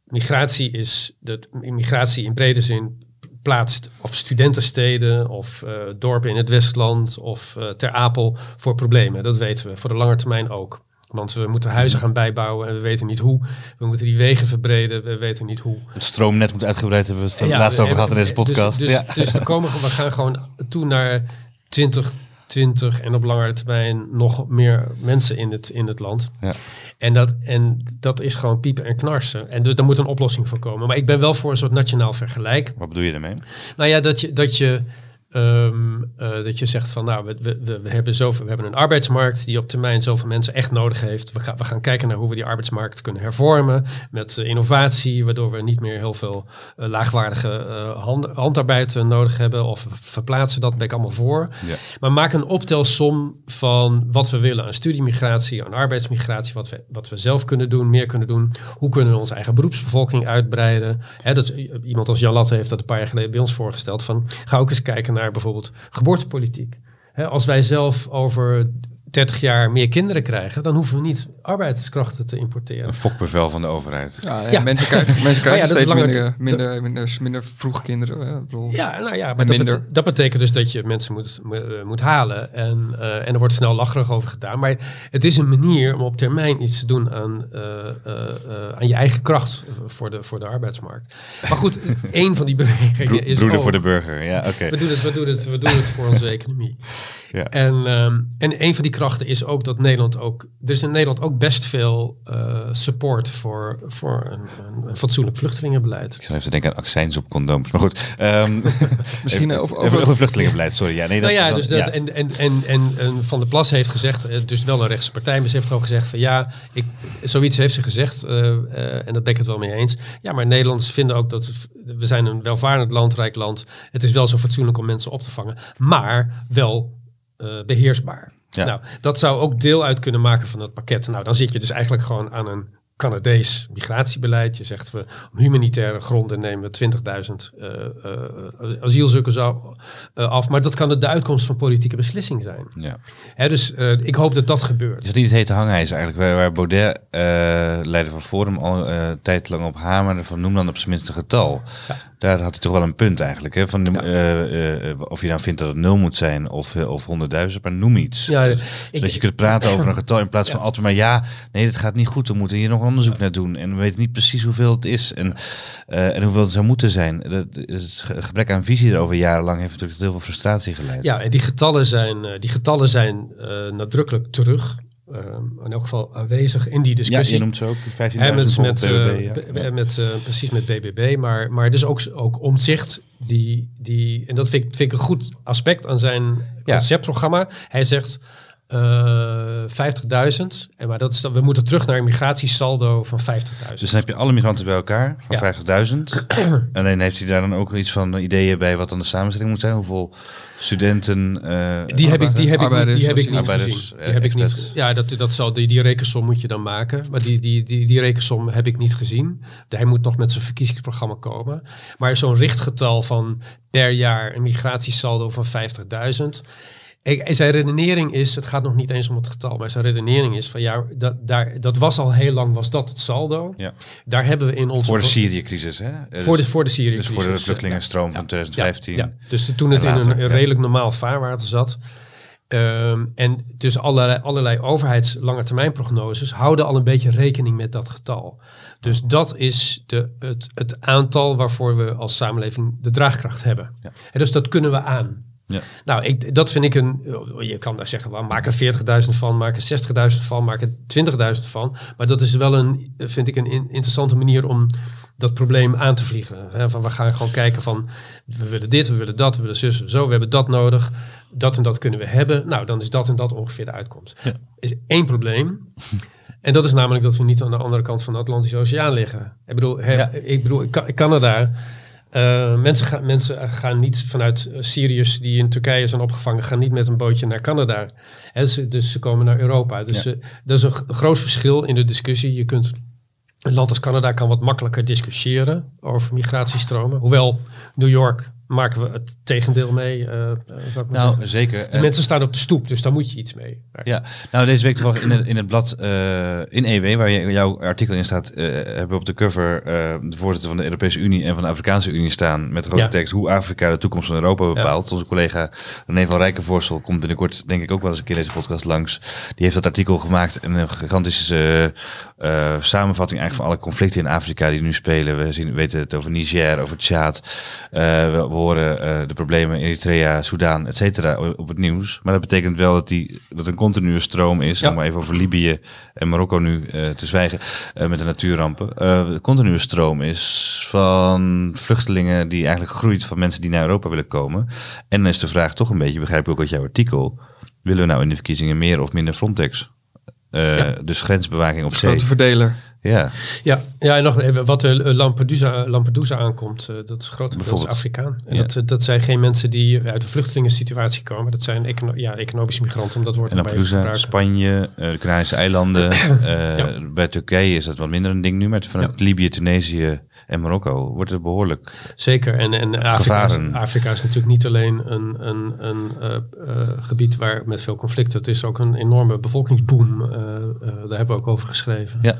[SPEAKER 3] migratie is, dat migratie in brede zin plaatst of studentensteden of eh, dorpen in het Westland of eh, Ter Apel voor problemen. Dat weten we, voor de lange termijn ook. Want we moeten huizen gaan bijbouwen en we weten niet hoe. We moeten die wegen verbreden, we weten niet hoe.
[SPEAKER 2] Het stroomnet moet uitgebreid hebben we het
[SPEAKER 3] Ja,
[SPEAKER 2] laatst over gehad in deze
[SPEAKER 3] dus-
[SPEAKER 2] podcast.
[SPEAKER 3] Dus,
[SPEAKER 2] ja.
[SPEAKER 3] dus, er komen, we gaan gewoon toe naar 2020 en op langere termijn nog meer mensen in het, in het land.
[SPEAKER 2] Ja.
[SPEAKER 3] En dat, en dat is gewoon piepen en knarsen. En dus daar moet een oplossing voor komen. Maar ik ben wel voor een soort nationaal vergelijk.
[SPEAKER 2] Wat bedoel je daarmee?
[SPEAKER 3] Nou ja, dat je, dat je, ehm, eh, dat je zegt van nou, we, we, we, hebben zoveel, we hebben een arbeidsmarkt die op termijn zoveel mensen echt nodig heeft. We gaan, we gaan kijken naar hoe we die arbeidsmarkt kunnen hervormen met eh, innovatie, waardoor we niet meer heel veel eh, laagwaardige hand, handarbeid nodig hebben. Of verplaatsen dat, ben ik allemaal voor.
[SPEAKER 2] Ja.
[SPEAKER 3] Maar maak een optelsom van wat we willen aan studiemigratie, aan arbeidsmigratie, wat we, wat we zelf kunnen doen, meer kunnen doen. Hoe kunnen we onze eigen beroepsbevolking uitbreiden? Dat, iemand als Jan Latte heeft dat een paar jaar geleden bij ons voorgesteld. Van, ga ook eens kijken naar bijvoorbeeld geboortepolitiek. Als wij zelf over 30 jaar meer kinderen krijgen, dan hoeven we niet arbeidskrachten te importeren.
[SPEAKER 2] Een fokbevel van de overheid.
[SPEAKER 1] Ja. Mensen krijgen, mensen [LAUGHS] krijgen
[SPEAKER 3] ja,
[SPEAKER 1] steeds minder, minder, minder, minder vroeg kinderen. bedoel,
[SPEAKER 3] Ja, nou ja, maar dat,
[SPEAKER 1] minder.
[SPEAKER 3] bet- dat betekent dus dat je mensen moet, mo- eh, moet halen. En, eh, en er wordt snel lacherig over gedaan. Maar het is een manier om op termijn iets te doen aan, eh, eh, eh, aan je eigen kracht voor de, voor de arbeidsmarkt. Maar goed, [LAUGHS] één van die bewegingen
[SPEAKER 2] Bro-
[SPEAKER 3] is
[SPEAKER 2] broeder
[SPEAKER 3] ook-
[SPEAKER 2] voor de burger. Ja, oké.
[SPEAKER 3] we doen, het, we, doen het, we doen het voor onze [LAUGHS] economie.
[SPEAKER 2] Ja.
[SPEAKER 3] En, ehm, en een van die krachten is ook dat Nederland ook... Er is in Nederland ook best veel eh, support voor, voor een, een, een fatsoenlijk vluchtelingenbeleid.
[SPEAKER 2] Ik zou even denken aan accijns op condooms. Maar goed. ehm, [LAUGHS]
[SPEAKER 1] Misschien
[SPEAKER 2] even-
[SPEAKER 1] over-
[SPEAKER 2] over, vluchtelingenbeleid, sorry. Ja, nee, dat
[SPEAKER 3] nou ja,
[SPEAKER 2] is
[SPEAKER 3] dus dat,
[SPEAKER 2] ja.
[SPEAKER 3] En, en, en, en, en Van der Plas heeft gezegd, eh, dus wel een rechtse partij, maar ze heeft ook gezegd van ja, ik, zoiets heeft ze gezegd, eh, eh, en dat ben ik het wel mee eens. Ja, maar Nederlanders vinden ook dat we zijn een welvarend land, rijk land. Het is wel zo fatsoenlijk om mensen op te vangen, maar wel eh, beheersbaar. Nou, dat zou ook deel uit kunnen maken van het pakket. Nou, dan zit je dus eigenlijk gewoon aan een Canadees migratiebeleid. Je zegt we op humanitaire gronden nemen we 20.000 eh, eh, asielzoekers af, eh, af. Maar dat kan de uitkomst van politieke beslissing zijn.
[SPEAKER 2] ja.
[SPEAKER 3] Hè, dus ik hoop dat dat gebeurt.
[SPEAKER 2] Is dat niet het hete hangijzer eigenlijk? Waar, waar Baudet, leider van Forum, al eh tijd lang op hamerde van noem dan op zijn minst een getal. Daar had hij toch wel een punt eigenlijk. Hè? Van,
[SPEAKER 3] Ja.
[SPEAKER 2] eh, of je nou vindt dat het nul moet zijn of, of 100.000, maar noem iets.
[SPEAKER 3] Ja, ik,
[SPEAKER 2] Zodat je kunt praten over een getal in plaats van altijd maar ja, nee, dit gaat niet goed. We moeten hier nog een onderzoek naar doen. En we weten niet precies hoeveel het is en, eh, en hoeveel het zou moeten zijn. Dat, het ge- gebrek aan visie erover jarenlang heeft natuurlijk tot heel veel frustratie geleid.
[SPEAKER 3] ja, en die getallen zijn, eh, die getallen zijn eh, nadrukkelijk terug. eh, in elk geval aanwezig in die
[SPEAKER 2] ja
[SPEAKER 3] discussie.
[SPEAKER 2] je noemt ze ook 15.000
[SPEAKER 3] Hè, met, met,
[SPEAKER 2] BBB, ja.
[SPEAKER 3] b- met, precies met BBB, maar, maar dus ook, ook omzicht. Die, die, en dat vind ik, vind ik een goed aspect aan zijn
[SPEAKER 2] Ja.
[SPEAKER 3] conceptprogramma. Hij zegt eh 50.000, en maar dat is, dan- we moeten terug naar een migratiesaldo van 50.000.
[SPEAKER 2] Dus dan heb je alle migranten bij elkaar van
[SPEAKER 3] Ja.
[SPEAKER 2] 50.000. [CLEARS THROAT] Alleen heeft hij daar dan ook iets van ideeën bij wat dan de samenstelling moet zijn? Hoeveel studenten... eh,
[SPEAKER 3] Die heb ik, die heb ik, niet-
[SPEAKER 1] Arbeiders,
[SPEAKER 3] die heb ik niet
[SPEAKER 2] arbeiders,
[SPEAKER 3] gezien.
[SPEAKER 2] eh,
[SPEAKER 3] Die heb ik niet. Ja, dat, dat zal, die, die rekensom moet je dan maken. Maar die, die, die, die rekensom heb ik niet gezien. Hij moet nog met zijn verkiezingsprogramma komen. Maar zo'n richtgetal van per jaar een migratiesaldo van 50.000. En Zijn redenering is, het gaat nog niet eens om het getal, maar zijn redenering is van ja, dat, daar, dat was al heel lang, was dat het saldo.
[SPEAKER 2] Ja.
[SPEAKER 3] Daar hebben we in onze...
[SPEAKER 2] Voor de Syrië-crisis, hè?
[SPEAKER 3] Voor de,
[SPEAKER 2] dus-
[SPEAKER 3] voor de Syrië
[SPEAKER 2] Dus voor de vluchtelingenstroom van 2015.
[SPEAKER 3] ja, dus toen het in een redelijk normaal vaarwater zat. Ehm, en dus allerlei, allerlei overheids lange termijn prognoses houden al een beetje rekening met dat getal. Dus dat is de, het, het aantal waarvoor we als samenleving de draagkracht hebben.
[SPEAKER 2] Ja.
[SPEAKER 3] En dus dat kunnen we aan.
[SPEAKER 2] Ja.
[SPEAKER 3] Nou, ik, dat vind ik een. Je kan daar zeggen, well, maak er 40.000 van, maak er 60.000 van, maak er 20.000 van. Maar dat is wel een, vind ik, een in- interessante manier om dat probleem aan te vliegen. Hè, van we gaan gewoon kijken van, we willen dit, we willen dat, we willen zus, zo, we hebben dat nodig. Dat en dat kunnen we hebben. Nou, dan is dat en dat ongeveer de uitkomst.
[SPEAKER 2] Ja.
[SPEAKER 3] Is één probleem. [LAUGHS] En dat is namelijk dat we niet aan de andere kant van de Atlantische Oceaan liggen. Ik bedoel,
[SPEAKER 2] Ja.
[SPEAKER 3] ik bedoel Canada. Eh, mensen, gaan, mensen gaan niet vanuit eh, Syriërs die in Turkije zijn opgevangen, gaan niet met een bootje naar Canada. Ze- dus ze komen naar Europa. Dus
[SPEAKER 2] Ja.
[SPEAKER 3] dat is een groot verschil in de discussie. Je kunt een land als Canada kan wat makkelijker discussiëren over migratiestromen. Hoewel New York maken we het tegendeel mee. eh, eh, zou ik maar
[SPEAKER 2] Nou, zeker.
[SPEAKER 3] De
[SPEAKER 2] En-
[SPEAKER 3] mensen staan op de stoep, dus daar moet je iets mee.
[SPEAKER 2] Ja, nou deze week toevallig in het, in het blad eh, in EW, waar je, jouw artikel in staat, eh, hebben we op de cover eh, de voorzitter van de Europese Unie en van de Afrikaanse Unie staan met grote
[SPEAKER 3] Ja.
[SPEAKER 2] tekst hoe Afrika de toekomst van Europa bepaalt. Onze collega René van Rijkenvoorsel komt binnenkort denk ik ook wel eens een keer deze podcast langs. Die heeft dat artikel gemaakt en een gigantische eh, eh, samenvatting eigenlijk van alle conflicten in Afrika die nu spelen. We zien, weten het over Niger, over Tjaad. Eh, we, we horen eh, de problemen in Eritrea, Soudaan, et cetera op het nieuws. Maar dat betekent wel dat, die, dat een continue stroom is,
[SPEAKER 3] Ja.
[SPEAKER 2] om maar even over Libië en Marokko nu eh, te zwijgen, eh, met de natuurrampen. De continue stroom is van vluchtelingen die eigenlijk groeit van mensen die naar Europa willen komen. En dan is de vraag toch een beetje, begrijp ik ook uit jouw artikel, willen we nou in de verkiezingen meer of minder Frontex?
[SPEAKER 3] Ja.
[SPEAKER 2] Dus grensbewaking op zee.
[SPEAKER 1] Grote verdeler.
[SPEAKER 2] Ja,
[SPEAKER 3] Ja, ja, en nog even wat de Lampedusa, Lampedusa aankomt, eh, dat is grotendeels. Afrikaan. En
[SPEAKER 2] Ja.
[SPEAKER 3] dat, eh, dat zijn geen mensen die uit de vluchtelingensituatie komen. Dat zijn econo ja, economische migranten, om dat woord
[SPEAKER 2] en Lampedusa. Spanje, eh, de Canarische eilanden. [CLEARS THROAT] eh,
[SPEAKER 3] Ja.
[SPEAKER 2] Bij Turkije is dat wat minder een ding nu, maar vanuit Libië, Tunesië en Marokko wordt het behoorlijk.
[SPEAKER 3] Zeker, en, en Afrika, is. Afrika is natuurlijk niet alleen een, een, een eh, eh, gebied waar met veel conflicten. Het is ook een enorme bevolkingsboom. eh, eh, daar hebben we ook over geschreven.
[SPEAKER 2] Ja.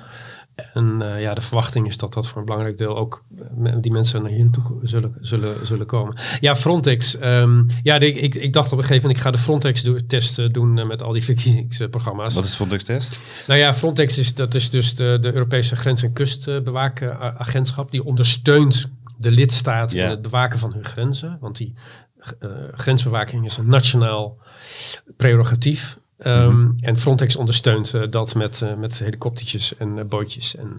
[SPEAKER 3] En eh, ja, de verwachting is dat dat voor een belangrijk deel ook eh, die mensen naar hier naartoe ko- zullen, zullen, zullen komen. Ja, Frontex. ehm, ja, de- ik, ik dacht op een gegeven moment, ik ga de Frontex-test eh, doen met al die [LAUGHS] verkiezingsprogramma's.
[SPEAKER 2] Wat is Frontex test?
[SPEAKER 3] Nou ja, Frontex is, dat is dus de, de Europese Grens- en Kustbewakenagentschap. Die ondersteunt de lidstaat
[SPEAKER 2] Ja.
[SPEAKER 3] in het bewaken van hun grenzen. Want die grensbewaking is een nationaal prerogatief. Um, En Frontex ondersteunt uh, dat met, uh, met helikoptertjes en uh, bootjes. En,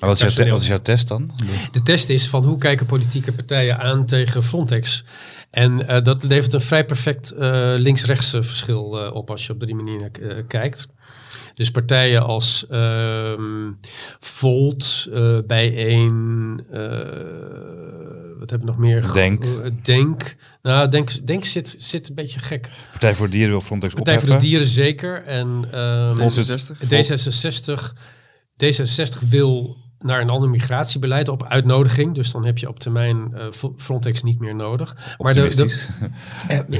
[SPEAKER 2] wat, is jouw wat is jouw test dan?
[SPEAKER 3] De test is van hoe kijken politieke partijen aan tegen Frontex. En dat levert een vrij perfect links-rechts verschil op als je op die manier kijkt. Dus partijen als uh, Volt, Bijeen, wat hebben we nog meer?
[SPEAKER 2] Denk.
[SPEAKER 3] Denk. Nou, Denk, Denk zit, zit een beetje gek.
[SPEAKER 2] Partij voor Dieren wil Frontex
[SPEAKER 3] Partij
[SPEAKER 2] opheffen.
[SPEAKER 3] voor de Dieren zeker. En um,
[SPEAKER 1] D66.
[SPEAKER 3] D66, D66 wil naar een ander migratiebeleid op uitnodiging. Dus dan heb je op termijn uh, Frontex niet meer nodig.
[SPEAKER 2] Maar de, de,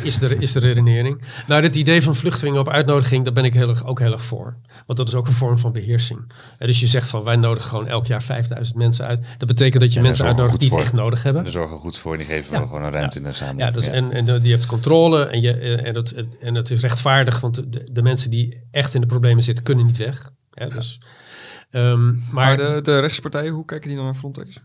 [SPEAKER 3] is, de, is de redenering. Nou, het idee van vluchtelingen op uitnodiging, daar ben ik heel erg, ook heel erg voor. Want dat is ook een vorm van beheersing. En dus je zegt van wij nodigen gewoon elk jaar 5000 mensen uit. Dat betekent dat je
[SPEAKER 2] Ja,
[SPEAKER 3] mensen uitnodigt die het echt nodig hebben.
[SPEAKER 2] Daar zorgen goed voor. Die geven
[SPEAKER 3] Ja.
[SPEAKER 2] we gewoon een ruimte in de samenleving.
[SPEAKER 3] Ja, dus En, en je hebt controle en, je, eh, en, dat, en dat is rechtvaardig, want de, de mensen die echt in de problemen zitten, kunnen niet weg. Ja, dus, ehm, maar
[SPEAKER 1] de, de rechtspartijen, hoe kijken die dan naar Frontex?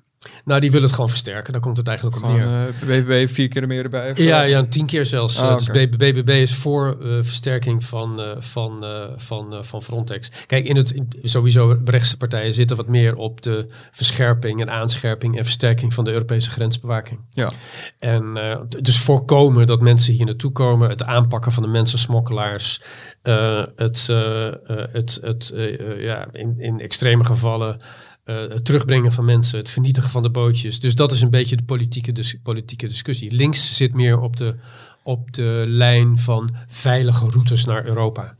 [SPEAKER 3] Nou, die willen het gewoon versterken. Daar komt het eigenlijk op neer.
[SPEAKER 1] eh BBB vier keer meer erbij? of?
[SPEAKER 3] Ja, ja, tien keer zelfs.
[SPEAKER 1] Ah,
[SPEAKER 3] Eh, Dus. BBB is voor eh, versterking van, eh, van, eh, van, eh, van Frontex. Kijk, in het, in- sowieso rechtse partijen zitten wat meer op de verscherping en aanscherping en versterking van de Europese grensbewaking.
[SPEAKER 1] Ja.
[SPEAKER 3] En eh, dus voorkomen dat mensen hier naartoe komen, het aanpakken van de mensensmokkelaars, eh, het, eh, eh, het, het eh, eh, ja, in, in extreme gevallen eh, het terugbrengen van mensen, het vernietigen van de bootjes. Dus dat is een beetje de politieke, dis- politieke discussie. Links zit meer op de, op de lijn van veilige routes naar Europa.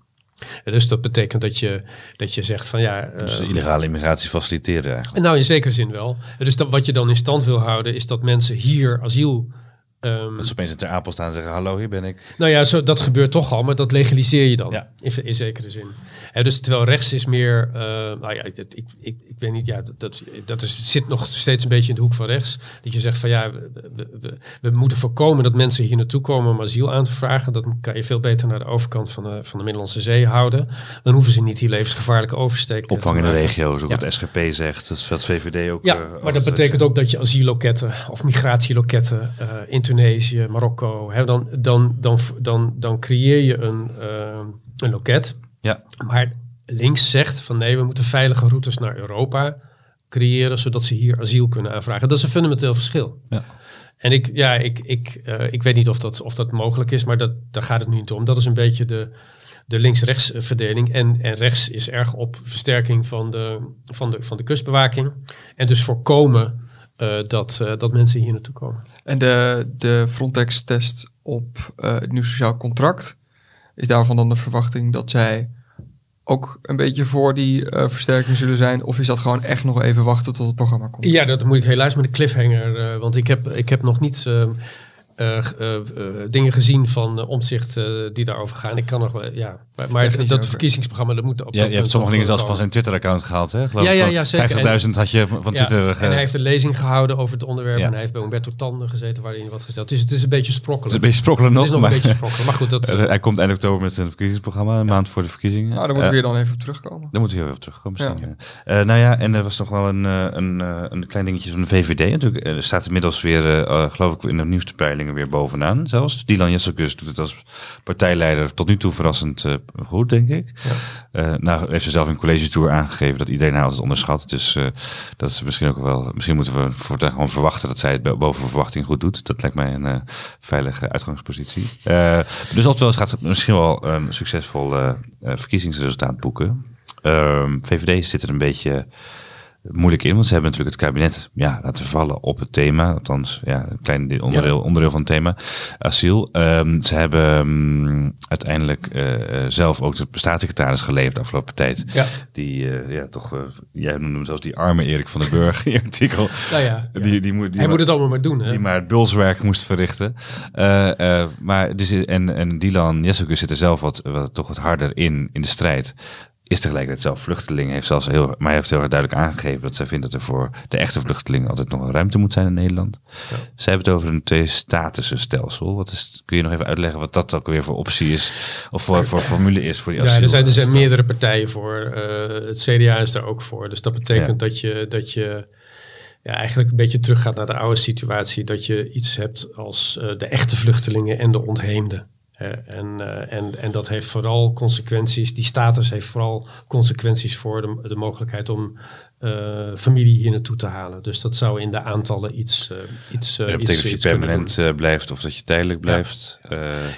[SPEAKER 3] En dus dat betekent dat je, dat je zegt van ja.
[SPEAKER 2] Dus
[SPEAKER 3] eh,
[SPEAKER 2] illegale immigratie faciliteren eigenlijk.
[SPEAKER 3] nou, in zekere zin wel. Dus dat, wat je dan in stand wil houden, is dat mensen hier asiel. Ehm,
[SPEAKER 2] Dat ze opeens ter Apel staan en zeggen, hallo, hier ben ik.
[SPEAKER 3] nou ja, zo, dat gebeurt toch al, maar dat legaliseer je dan.
[SPEAKER 2] Ja.
[SPEAKER 3] In, in zekere zin. Hè, dus terwijl rechts is meer. eh, nou ja, ik, ik, ik, ik weet niet, ja, dat- dat, dat is, zit nog steeds een beetje in de hoek van rechts. Dat je zegt van ja, we, we, we, we moeten voorkomen dat mensen hier naartoe komen om asiel aan te vragen. Dat kan je veel beter naar de overkant van de, van de Middellandse Zee houden. Dan hoeven ze niet die levensgevaarlijke oversteken.
[SPEAKER 2] Opvang
[SPEAKER 3] te
[SPEAKER 2] in de ook
[SPEAKER 3] Ja.
[SPEAKER 2] wat SGP zegt. Dat is wat VVD ook.
[SPEAKER 3] Ja,
[SPEAKER 2] eh,
[SPEAKER 3] maar dat betekent ook dat je asielloketten of migratieloketten eh, in Tunesië, Marokko, hè, dan, dan, dan, dan, dan creëer je een, eh, een loket.
[SPEAKER 2] Ja.
[SPEAKER 3] Maar links zegt van nee, we moeten veilige routes naar Europa creëren, zodat ze hier asiel kunnen aanvragen. Dat is een fundamenteel verschil.
[SPEAKER 2] Ja.
[SPEAKER 3] En ik, ja, ik, ik, eh, ik weet niet of dat, of dat mogelijk is, maar dat, daar gaat het nu niet om. Dat is een beetje de, de links-rechts verdeling. En, en rechts is erg op versterking van de, van de, van de kustbewaking. En dus voorkomen eh, dat, eh, dat mensen hier naartoe komen.
[SPEAKER 1] En de, de Frontex-test op eh, het nieuw sociaal contract, is daarvan dan de verwachting dat zij ook een beetje voor die versterking zullen zijn? Of is dat gewoon echt nog even wachten tot het programma komt?
[SPEAKER 3] Ja, dat moet ik helaas met een cliffhanger. want ik heb, ik heb nog niet eh, eh, eh, dingen gezien van uh, omzicht eh, die daarover gaan. Ik kan nog wel, ja. Maar, dat
[SPEAKER 1] over.
[SPEAKER 3] verkiezingsprogramma, dat moet op
[SPEAKER 2] Ja,
[SPEAKER 3] dat
[SPEAKER 2] je hebt sommige dingen zelfs van zijn Twitter-account gehaald, hè? Geloof
[SPEAKER 3] Ja,
[SPEAKER 2] ik,
[SPEAKER 3] ja,
[SPEAKER 2] van
[SPEAKER 3] ja, zeker.
[SPEAKER 2] 50.000 had je van
[SPEAKER 3] Ja,
[SPEAKER 2] Twitter... ge-
[SPEAKER 3] en hij heeft een lezing gehouden over het onderwerp.
[SPEAKER 2] Ja.
[SPEAKER 3] En hij heeft bij Humberto Tanden gezeten waarin hij wat gesteld. Dus het is een beetje
[SPEAKER 2] Het is
[SPEAKER 3] sprokkelen.
[SPEAKER 2] een beetje sprokkelen nog,
[SPEAKER 3] het is nog
[SPEAKER 2] maar
[SPEAKER 3] een beetje sprokkelen. Maar goed, dat, [LAUGHS]
[SPEAKER 2] hij komt eind oktober met zijn verkiezingsprogramma, een maand voor de verkiezingen.
[SPEAKER 1] Nou, daar moeten we hier dan even op terugkomen.
[SPEAKER 2] Daar moeten we weer op terugkomen.
[SPEAKER 1] Ja.
[SPEAKER 2] misschien, ja. Eh, nou ja, en er was nog wel een, eh, een, eh, een klein dingetje van de VVD. Natuurlijk, er staat inmiddels weer, geloof ik, in de nieuwste peilingen weer bovenaan. Zelfs Dylan Jesselkus doet het als partijleider tot nu toe verrassend eh, goed, denk ik. Eh, nou, heeft ze zelf in college tour aangegeven dat iedereen haar altijd onderschat. Dus eh, dat is misschien ook wel. Misschien moeten we voortaan gewoon verwachten dat zij het bo- boven verwachting goed doet. Dat lijkt mij een veilige uitgangspositie. Dus als wel eens gaat het misschien wel een succesvol eh, eh, verkiezingsresultaat boeken. Ehm, VVD zit er een beetje moeilijk in, want ze hebben natuurlijk het kabinet ja, laten vallen op het thema. Althans, ja, een klein deel- onderdeel, onderdeel van het thema, asiel. Ehm, ze hebben mm, uiteindelijk eh, eh, zelf ook de staatssecretaris geleverd de afgelopen tijd.
[SPEAKER 3] ja.
[SPEAKER 2] Die, eh, ja, toch, jij noemde hem zelfs die arme Erik van den Burg in je artikel.
[SPEAKER 3] Nou ja, ja. [LAUGHS]
[SPEAKER 2] Die, die, moet, die
[SPEAKER 3] hij
[SPEAKER 2] maar-
[SPEAKER 3] moet het allemaal maar doen. Hè?
[SPEAKER 2] die maar het bulswerk moest verrichten. Maar dus, en, en Dylan Jessukus zit er zelf wat, wat, toch wat harder in, in de strijd. Is tegelijkertijd zelf vluchteling. Heeft zelfs heel, maar hij heeft heel erg duidelijk aangegeven dat zij vindt dat er voor de echte vluchtelingen altijd nog wel ruimte moet zijn in Nederland. Zij hebben het over een twee-statussen-stelsel. Wat is, kun je nog even uitleggen wat dat ook weer voor optie is? Of voor, voor formule is voor die
[SPEAKER 3] Ja,
[SPEAKER 2] asiel?
[SPEAKER 3] er zijn, er zijn meerdere partijen voor. Eh, het CDA is daar ook voor. Dus dat betekent dat je. Dat je ja, eigenlijk een beetje teruggaat naar de oude situatie. Dat je iets hebt als eh, de echte vluchtelingen en de ontheemden. En, eh, en, en dat heeft vooral consequenties. Die status heeft vooral consequenties voor de, de mogelijkheid om eh, familie hier naartoe te halen. Dus dat zou in de aantallen iets. eh iets iets-
[SPEAKER 2] betekent dat je permanent blijft of dat je tijdelijk blijft.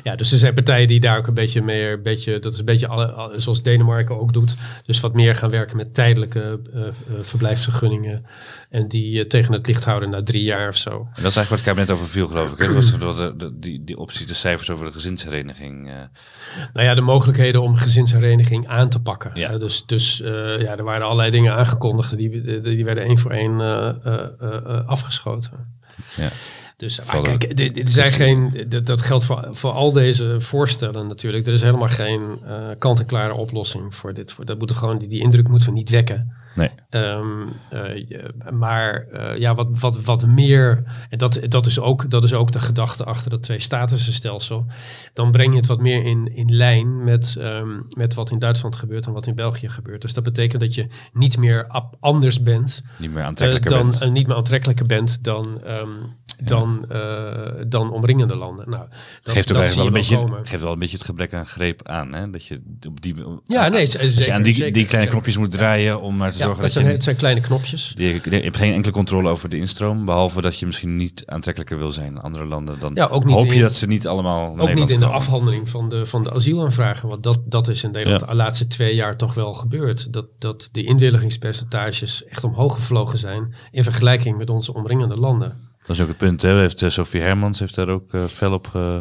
[SPEAKER 3] Ja, dus er zijn partijen die daar ook een beetje meer, een beetje, dat is een beetje alle, zoals Denemarken ook doet. Dus wat meer gaan werken met tijdelijke verblijfsvergunningen. En die tegen het licht houden na drie jaar of zo.
[SPEAKER 2] En dat is eigenlijk wat het kabinet over viel, geloof ik. Hè? Dat was toch de, de, die, die optie, de cijfers over de gezinshereniging.
[SPEAKER 3] Nou ja, de mogelijkheden om gezinshereniging aan te pakken.
[SPEAKER 2] Ja.
[SPEAKER 3] Dus dus ja, er waren allerlei dingen aangekondigd. Die, die, die werden één voor één eh, eh, eh, afgeschoten.
[SPEAKER 2] Ja.
[SPEAKER 3] Dus
[SPEAKER 2] Vallen
[SPEAKER 3] kijk, dit, dit zijn geen, dit- dat geldt voor, voor al deze voorstellen natuurlijk. Er is helemaal geen kant-en-klare oplossing voor dit. Voor, dat moeten gewoon, die, die indruk moeten we niet wekken.
[SPEAKER 2] Nee.
[SPEAKER 3] Ehm, eh, je- maar eh, ja, wat, wat, wat meer, en dat, dat, is ook, dat is ook de gedachte achter dat twee-statussen-stelsel. Dan breng je het wat meer in, in lijn met, ehm, met wat in Duitsland gebeurt en wat in België gebeurt. Dus dat betekent dat je niet meer anders bent
[SPEAKER 2] Niet meer
[SPEAKER 3] eh,
[SPEAKER 2] aantrekkelijker
[SPEAKER 3] dan,
[SPEAKER 2] bent.
[SPEAKER 3] niet meer aantrekkelijker bent dan, ehm, dan, dan omringende landen. Nou, dat,
[SPEAKER 2] geeft,
[SPEAKER 3] dat
[SPEAKER 2] wel een beetje,
[SPEAKER 3] komen.
[SPEAKER 2] geeft wel een beetje het gebrek aan greep aan. Hè? Dat je op die,
[SPEAKER 3] Ja, nee, z-
[SPEAKER 2] dat je
[SPEAKER 3] zeker,
[SPEAKER 2] aan die,
[SPEAKER 3] zeker,
[SPEAKER 2] die kleine
[SPEAKER 3] zeker.
[SPEAKER 2] knopjes moet draaien om maar te
[SPEAKER 3] Ja,
[SPEAKER 2] zorgen dat
[SPEAKER 3] zijn, het zijn kleine knopjes.
[SPEAKER 2] Je, je hebt geen enkele controle over de instroom, behalve dat je misschien niet aantrekkelijker wil zijn in andere landen. Dan
[SPEAKER 3] Ja, ook niet
[SPEAKER 2] hoop je
[SPEAKER 3] in-
[SPEAKER 2] dat ze niet allemaal
[SPEAKER 3] Ook niet in de afhandeling van de, van de asielaanvragen. Want dat, dat is in Nederland
[SPEAKER 2] Ja.
[SPEAKER 3] de laatste twee jaar toch wel gebeurd. Dat, dat de inwilligingspercentages echt omhoog gevlogen zijn in vergelijking met onze omringende landen.
[SPEAKER 2] Dat is ook het punt. Hè? Heeft, eh, Sophie Hermans heeft daar ook eh, fel op uh,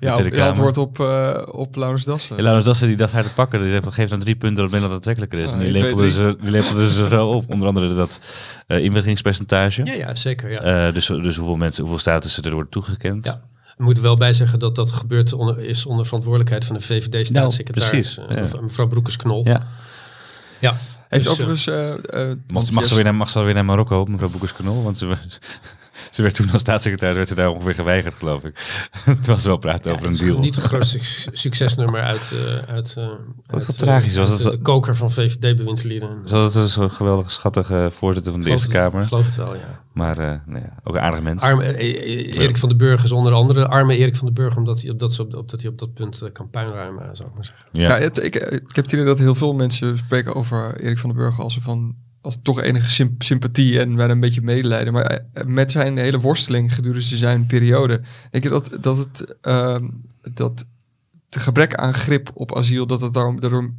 [SPEAKER 1] Ja, op, ja, antwoord op, uh, op Laurens Dassen.
[SPEAKER 2] Ja, Laurens Dassen die dacht haar te pakken. Die zei van geef dan drie punten dat Nederland aantrekkelijker is. En die lepelde, ze, die lepelde ze zo op. Onder andere dat uh, inwilligingspercentage.
[SPEAKER 3] Ja, ja zeker. Ja.
[SPEAKER 2] Uh, dus, dus hoeveel mensen, hoeveel statussen er worden toegekend.
[SPEAKER 3] Ja. We moeten wel bij zeggen dat dat gebeurt onder, is onder verantwoordelijkheid van de VVD-staatssecretaris.
[SPEAKER 2] Nou, precies,
[SPEAKER 3] ja. mevrouw Broekers-Knol.
[SPEAKER 2] Ja.
[SPEAKER 3] ja.
[SPEAKER 1] Heeft dus, overigens... Uh, uh,
[SPEAKER 2] mag, mag, ze weer naar, mag ze weer naar Marokko, mevrouw Boekers-Knol? Want ze, ze werd toen als staatssecretaris werd ze daar ongeveer geweigerd, geloof ik. [LAUGHS] het was wel praten ja, over een deal.
[SPEAKER 3] niet het grootste succesnummer uit... Uh, uit
[SPEAKER 2] wat uit, tragisch was
[SPEAKER 3] het. De koker van VVD-bewindslieden.
[SPEAKER 2] Zoals het zo'n geweldige, schattige voorzitter van de Eerste
[SPEAKER 3] het,
[SPEAKER 2] Kamer.
[SPEAKER 3] Ik geloof het wel, ja.
[SPEAKER 2] Maar uh, nee, ook een aardig mens.
[SPEAKER 3] Arme, uh, Erik van den Burg is onder andere arme Erik van den Burg, omdat hij op dat, op, dat, hij op dat punt uh, kan puinruimen, zou ik maar zeggen.
[SPEAKER 1] Ja, ja het, ik, ik heb het idee dat heel veel mensen spreken over Erik van den Burg als van als toch enige symp sympathie en bijna een beetje medelijden. Maar eh, met zijn hele worsteling gedurende zijn periode, denk je dat, dat het uh, dat het gebrek aan grip op asiel, dat het daarom, daardoor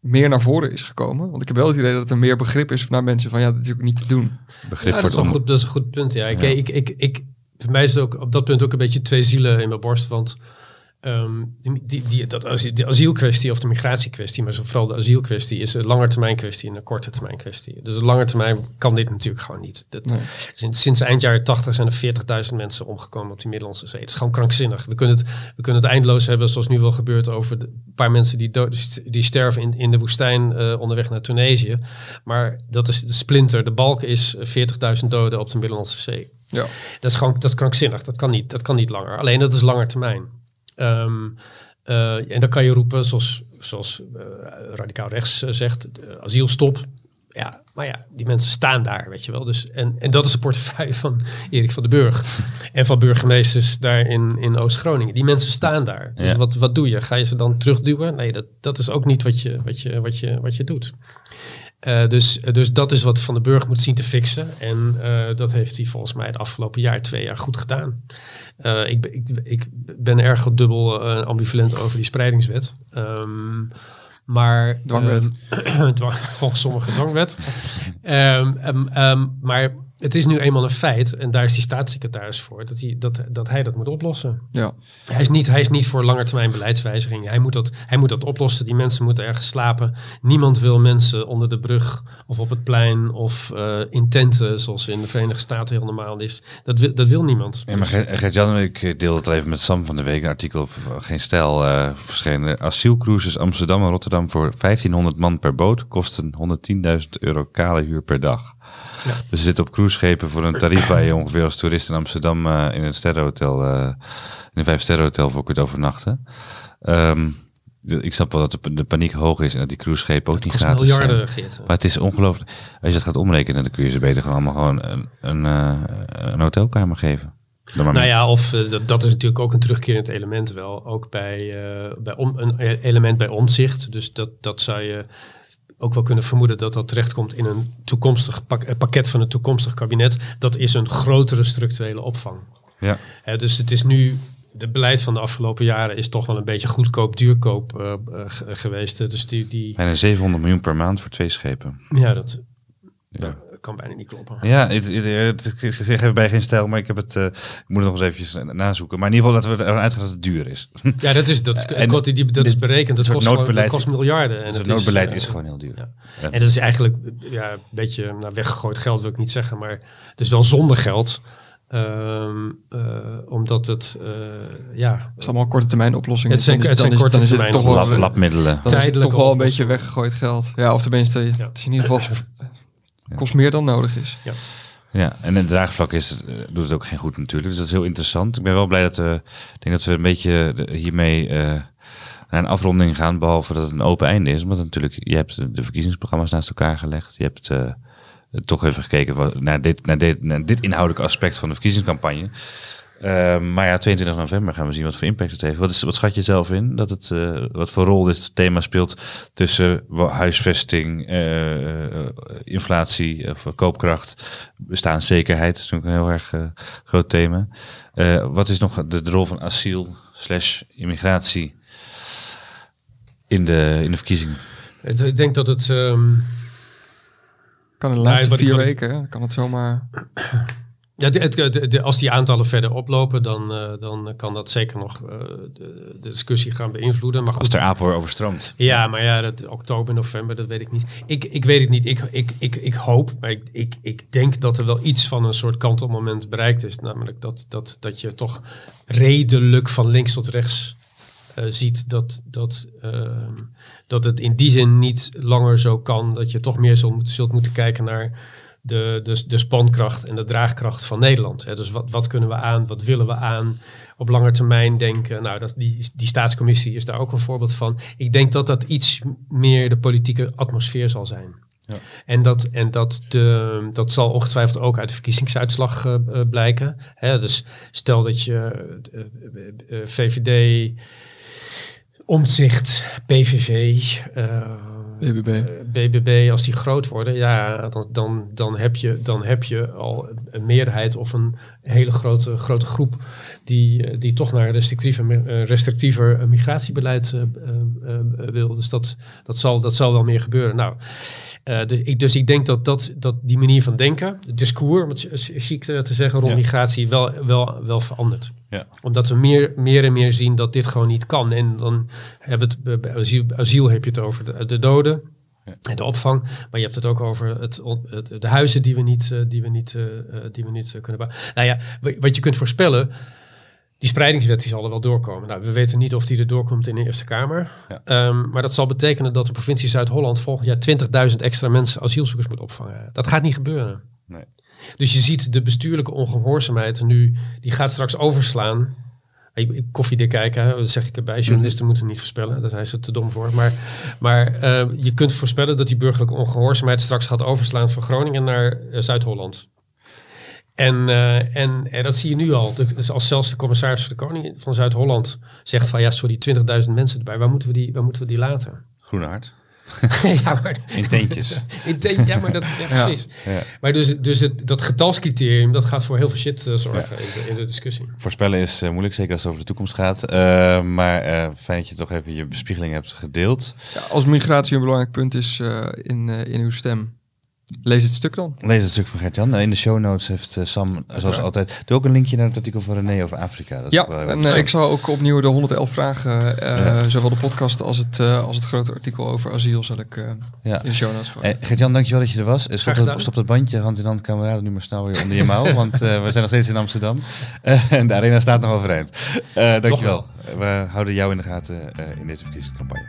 [SPEAKER 1] meer naar voren is gekomen? Want ik heb wel het idee dat er meer begrip is naar mensen van ja, dat is ook niet te doen.
[SPEAKER 3] Begrip ja, dat, is een goed, dat is een goed punt. Ja. Ik, ja. Ik, ik, ik, voor mij is het ook op dat punt ook een beetje twee zielen in mijn borst. Want um, die, die, die, dat, de asielkwestie of de migratiekwestie, maar vooral de asielkwestie, is een langetermijn kwestie en een korte termijn kwestie. Dus een lange termijn kan dit natuurlijk gewoon niet. Dat, nee. sinds, sinds eind jaren 80 zijn er 40.000 mensen omgekomen op die Middellandse Zee. Het is gewoon krankzinnig. We kunnen het, we kunnen het eindeloos hebben, zoals nu wel gebeurt, over een paar mensen die, dood, die sterven in, in de woestijn uh, onderweg naar Tunesië. Maar dat is de splinter. De balk is 40.000 doden op de Middellandse Zee.
[SPEAKER 1] Ja.
[SPEAKER 3] Dat is gewoon dat is krankzinnig. Dat kan niet, dat kan niet langer. Alleen dat is langer termijn. Um, uh, en dan kan je roepen, zoals, zoals uh, radicaal rechts uh, zegt, asielstop. Ja, maar ja, die mensen staan daar, weet je wel. Dus, en, en dat is de portefeuille van Erik van den Burg. [LAUGHS] en van burgemeesters daar in, in Oost-Groningen. Die mensen staan daar. Dus ja. wat, wat doe je? Ga je ze dan terugduwen? Nee, dat, dat is ook niet wat je, wat je, wat je, wat je doet. Uh, dus, dus dat is wat Van den Burg moet zien te fixen. En uh, dat heeft hij volgens mij de afgelopen jaar, twee jaar goed gedaan. Uh, ik, ik, ik, ben erg dubbel ambivalent over die spreidingswet. Um, maar
[SPEAKER 1] dwangwet. [CLEARS THROAT]
[SPEAKER 3] dwang, [LAUGHS] volgens sommigen dwangwet. um, um, maar het is nu eenmaal een feit, en daar is die staatssecretaris voor, dat hij dat, dat, hij dat moet oplossen.
[SPEAKER 1] Ja.
[SPEAKER 3] Hij, is niet, hij is niet voor langetermijn beleidswijziging. Hij moet, dat, hij moet dat oplossen. Die mensen moeten ergens slapen. Niemand wil mensen onder de brug of op het plein of uh, in tenten, zoals in de Verenigde Staten heel normaal is. Dat wil, dat wil niemand.
[SPEAKER 2] Ja, maar Gert-Jan, ik deel het even met Sam van de week, een artikel op Geen Stijl uh, verschenen. Asielcruises Amsterdam en Rotterdam voor 1500 man per boot kosten 110.000 euro kale huur per dag. Ja. Dus je zit op cruiseschepen voor een tarief waar je ongeveer als toerist in Amsterdam uh, in een sterrenhotel, uh, in een vijf sterrenhotel voor kunt overnachten. Um, de- ik snap wel dat de, paniek hoog is en dat die cruiseschepen ook niet gratis
[SPEAKER 3] miljarden,
[SPEAKER 2] zijn.
[SPEAKER 3] Geert.
[SPEAKER 2] Maar het is ongelooflijk. Als je dat gaat omrekenen, dan kun je ze beter gewoon allemaal gewoon een, een, eh, een hotelkamer geven.
[SPEAKER 3] Nou ja, of eh, dat, dat is natuurlijk ook een terugkerend element wel. Ook bij, eh, bij om, een element bij omzicht. Dus dat, dat zou je ook wel kunnen vermoeden dat dat terechtkomt in een toekomstig pak, eh, pakket van een toekomstig kabinet. Dat is een grotere structurele opvang.
[SPEAKER 2] Ja.
[SPEAKER 3] Hè, dus het is nu, de beleid van de afgelopen jaren is toch wel een beetje goedkoop, duurkoop eh, eh, ge- geweest. Dus die, die
[SPEAKER 2] Bijna 700 miljoen per maand voor twee schepen.
[SPEAKER 3] ja, dat
[SPEAKER 2] Ja.
[SPEAKER 3] Kan bijna niet kloppen.
[SPEAKER 2] Ja, het, het, het- ik zeg even bij geen stijl, maar ik heb het. eh, ik moet het nog eens eventjes nazoeken. Maar in ieder geval dat we ervan uitgaan dat het duur is. [LAUGHS]
[SPEAKER 3] Ja, dat is, dat is,
[SPEAKER 2] En
[SPEAKER 3] die, die, dat is berekend. Dat
[SPEAKER 2] soort
[SPEAKER 3] kost, gewoon, dat
[SPEAKER 2] noodbeleid-
[SPEAKER 3] kost miljarden. En het
[SPEAKER 2] het noodbeleid
[SPEAKER 3] eh,
[SPEAKER 2] is gewoon heel duur.
[SPEAKER 3] ja.
[SPEAKER 2] Ja.
[SPEAKER 3] En dat is eigenlijk ja, een beetje nou, weggegooid geld, wil ik niet zeggen. Maar het is wel zonder geld. Ehm, eh, omdat het, eh, ja,
[SPEAKER 1] Het is allemaal korte termijn oplossingen.
[SPEAKER 3] Het zijn-
[SPEAKER 1] Dan is-
[SPEAKER 3] het zijn
[SPEAKER 1] dan is-
[SPEAKER 3] korte
[SPEAKER 1] dan is het
[SPEAKER 3] termijn
[SPEAKER 1] toch wel,
[SPEAKER 2] Lab, labmiddelen.
[SPEAKER 1] dan is het toch wel een beetje weggegooid geld. Ja, of tenminste, het is in ieder geval [LAUGHS] kost meer dan nodig is.
[SPEAKER 2] Ja, en het draagvlak is, eh, doet het ook geen goed natuurlijk. Dus dat is heel interessant. Ik ben wel blij dat we, denk dat we een beetje de- hiermee eh, naar een afronding gaan. Behalve dat het een open einde is. Want natuurlijk, je hebt de- verkiezingsprogramma's naast elkaar gelegd. Je hebt eh, toch even gekeken wat, naar, dit, naar, dit, naar dit inhoudelijke aspect van de verkiezingscampagne. Eh, maar ja, 22 november gaan we zien wat voor impact het heeft. Wat, is, wat schat je zelf in? Dat het, eh, wat voor rol dit thema speelt tussen huisvesting, eh, eh, inflatie, of koopkracht, bestaanszekerheid. Dat is natuurlijk een heel erg groot thema. Eh, wat is nog de, de rol van asiel slash immigratie in de, in de verkiezingen?
[SPEAKER 3] ik denk dat het... ehm,
[SPEAKER 1] Kan in de laatste vier weken, kan het zomaar...
[SPEAKER 3] Ja, het- de- als die aantallen verder oplopen, dan, eh, dan kan dat zeker nog eh, de, de discussie gaan beïnvloeden. Maar goed,
[SPEAKER 2] Als er Apeldoorn overstroomt.
[SPEAKER 3] Ja, maar ja, dat, oktober, november, dat weet ik niet. Ik, ik weet het niet. Ik, ik, ik, ik hoop, maar ik, ik, ik denk dat er wel iets van een soort kantelmoment bereikt is. Namelijk dat, dat, dat je toch redelijk van links tot rechts eh, ziet dat, dat, ehm, dat het in die zin niet langer zo kan. Dat je toch meer zult, zult moeten kijken naar de, de, de spankracht en de draagkracht van Nederland. Hè. Dus wat, wat kunnen we aan, wat willen we aan? Op lange termijn denken. Nou, dat, die, die staatscommissie is daar ook een voorbeeld van. Ik denk dat dat iets meer de politieke atmosfeer zal zijn.
[SPEAKER 2] Ja.
[SPEAKER 3] En, dat, en dat, de, dat zal ongetwijfeld ook uit de verkiezingsuitslag eh, eh, blijken. Hè, dus stel dat je eh, VVD, Omtzigt, PVV,
[SPEAKER 1] BBB.
[SPEAKER 3] eh, BBB, als die groot worden, ja, dan, dan, dan, heb, je, dan heb je al een meerderheid of een hele grote, grote groep die, eh, die toch naar restrictiever, eh, restrictiever migratiebeleid eh, eh, eh, wil. Dus dat, dat, zal, dat zal wel meer gebeuren. Nou, eh, dus, ik, dus ik denk dat, dat, dat die manier van denken, het discours, om het ch- chic te zeggen, rond
[SPEAKER 2] Ja.
[SPEAKER 3] migratie, wel, wel, wel verandert
[SPEAKER 2] Ja.
[SPEAKER 3] omdat we meer, meer en meer zien dat dit gewoon niet kan. En dan hebben we het bij- asiel, asiel heb je het over de, de doden en de opvang. Maar je hebt het ook over het, de huizen die we niet, eh, die we niet, eh, die we niet kunnen bouwen. Nou ja, wa- wat je kunt voorspellen. Die spreidingswet die zal er wel doorkomen. Nou, we weten niet of die er doorkomt in de Eerste Kamer.
[SPEAKER 2] Ja.
[SPEAKER 3] Ehm, maar dat zal betekenen dat de provincie Zuid-Holland volgend jaar 20.000 extra mensen asielzoekers moet opvangen. Dat gaat niet gebeuren.
[SPEAKER 2] Nee.
[SPEAKER 3] Dus je ziet de bestuurlijke ongehoorzaamheid nu, die gaat straks overslaan. Ik, ik koffiedik kijken, hè, dat zeg ik erbij. Journalisten moeten niet voorspellen, daar zijn ze te dom voor. Maar, maar eh, je kunt voorspellen dat die burgerlijke ongehoorzaamheid straks gaat overslaan van Groningen naar eh, Zuid-Holland. En, eh, en, en dat zie je nu al. Dus als zelfs de commissaris van de Koning van Zuid-Holland zegt van ja, sorry, 20.000 mensen erbij, waar moeten we die, waar moeten we die laten?
[SPEAKER 2] Groene hart. [LAUGHS]
[SPEAKER 3] ja, maar,
[SPEAKER 2] In tentjes. [LAUGHS]
[SPEAKER 3] in tent- ja, maar dat, ja, precies.
[SPEAKER 2] Ja.
[SPEAKER 3] Maar dus, dus het, dat getalscriterium, dat gaat voor heel veel shit eh, zorgen in, de, in de discussie.
[SPEAKER 2] Voorspellen is eh, moeilijk, zeker als het over de toekomst gaat. Eh, maar eh, fijn dat je toch even je bespiegeling hebt gedeeld.
[SPEAKER 1] Ja, als migratie een belangrijk punt is eh, in, in uw stem, lees het stuk dan.
[SPEAKER 2] Lees het stuk van Gert-Jan. Eh, In de show notes heeft eh, Sam, zoals altijd... Doe ook een linkje naar het artikel van René over Afrika. Dat is
[SPEAKER 1] Ja, en eh, ik zal ook opnieuw de 111 vragen, eh,
[SPEAKER 2] Ja.
[SPEAKER 1] zowel de podcast als het, eh, als het grote artikel over asiel, zal ik eh,
[SPEAKER 2] Ja.
[SPEAKER 1] in de show notes gooien.
[SPEAKER 2] Eh, Gert-Jan, dankjewel dat je er was. Stop dat,
[SPEAKER 3] gedaan.
[SPEAKER 2] stop dat bandje, hand in hand, camera, nu maar snel weer onder je mouw. [LAUGHS] want eh, we zijn nog steeds in Amsterdam. En de arena staat nog overeind. Eh dankjewel. We houden jou in de gaten eh, in deze verkiezingscampagne.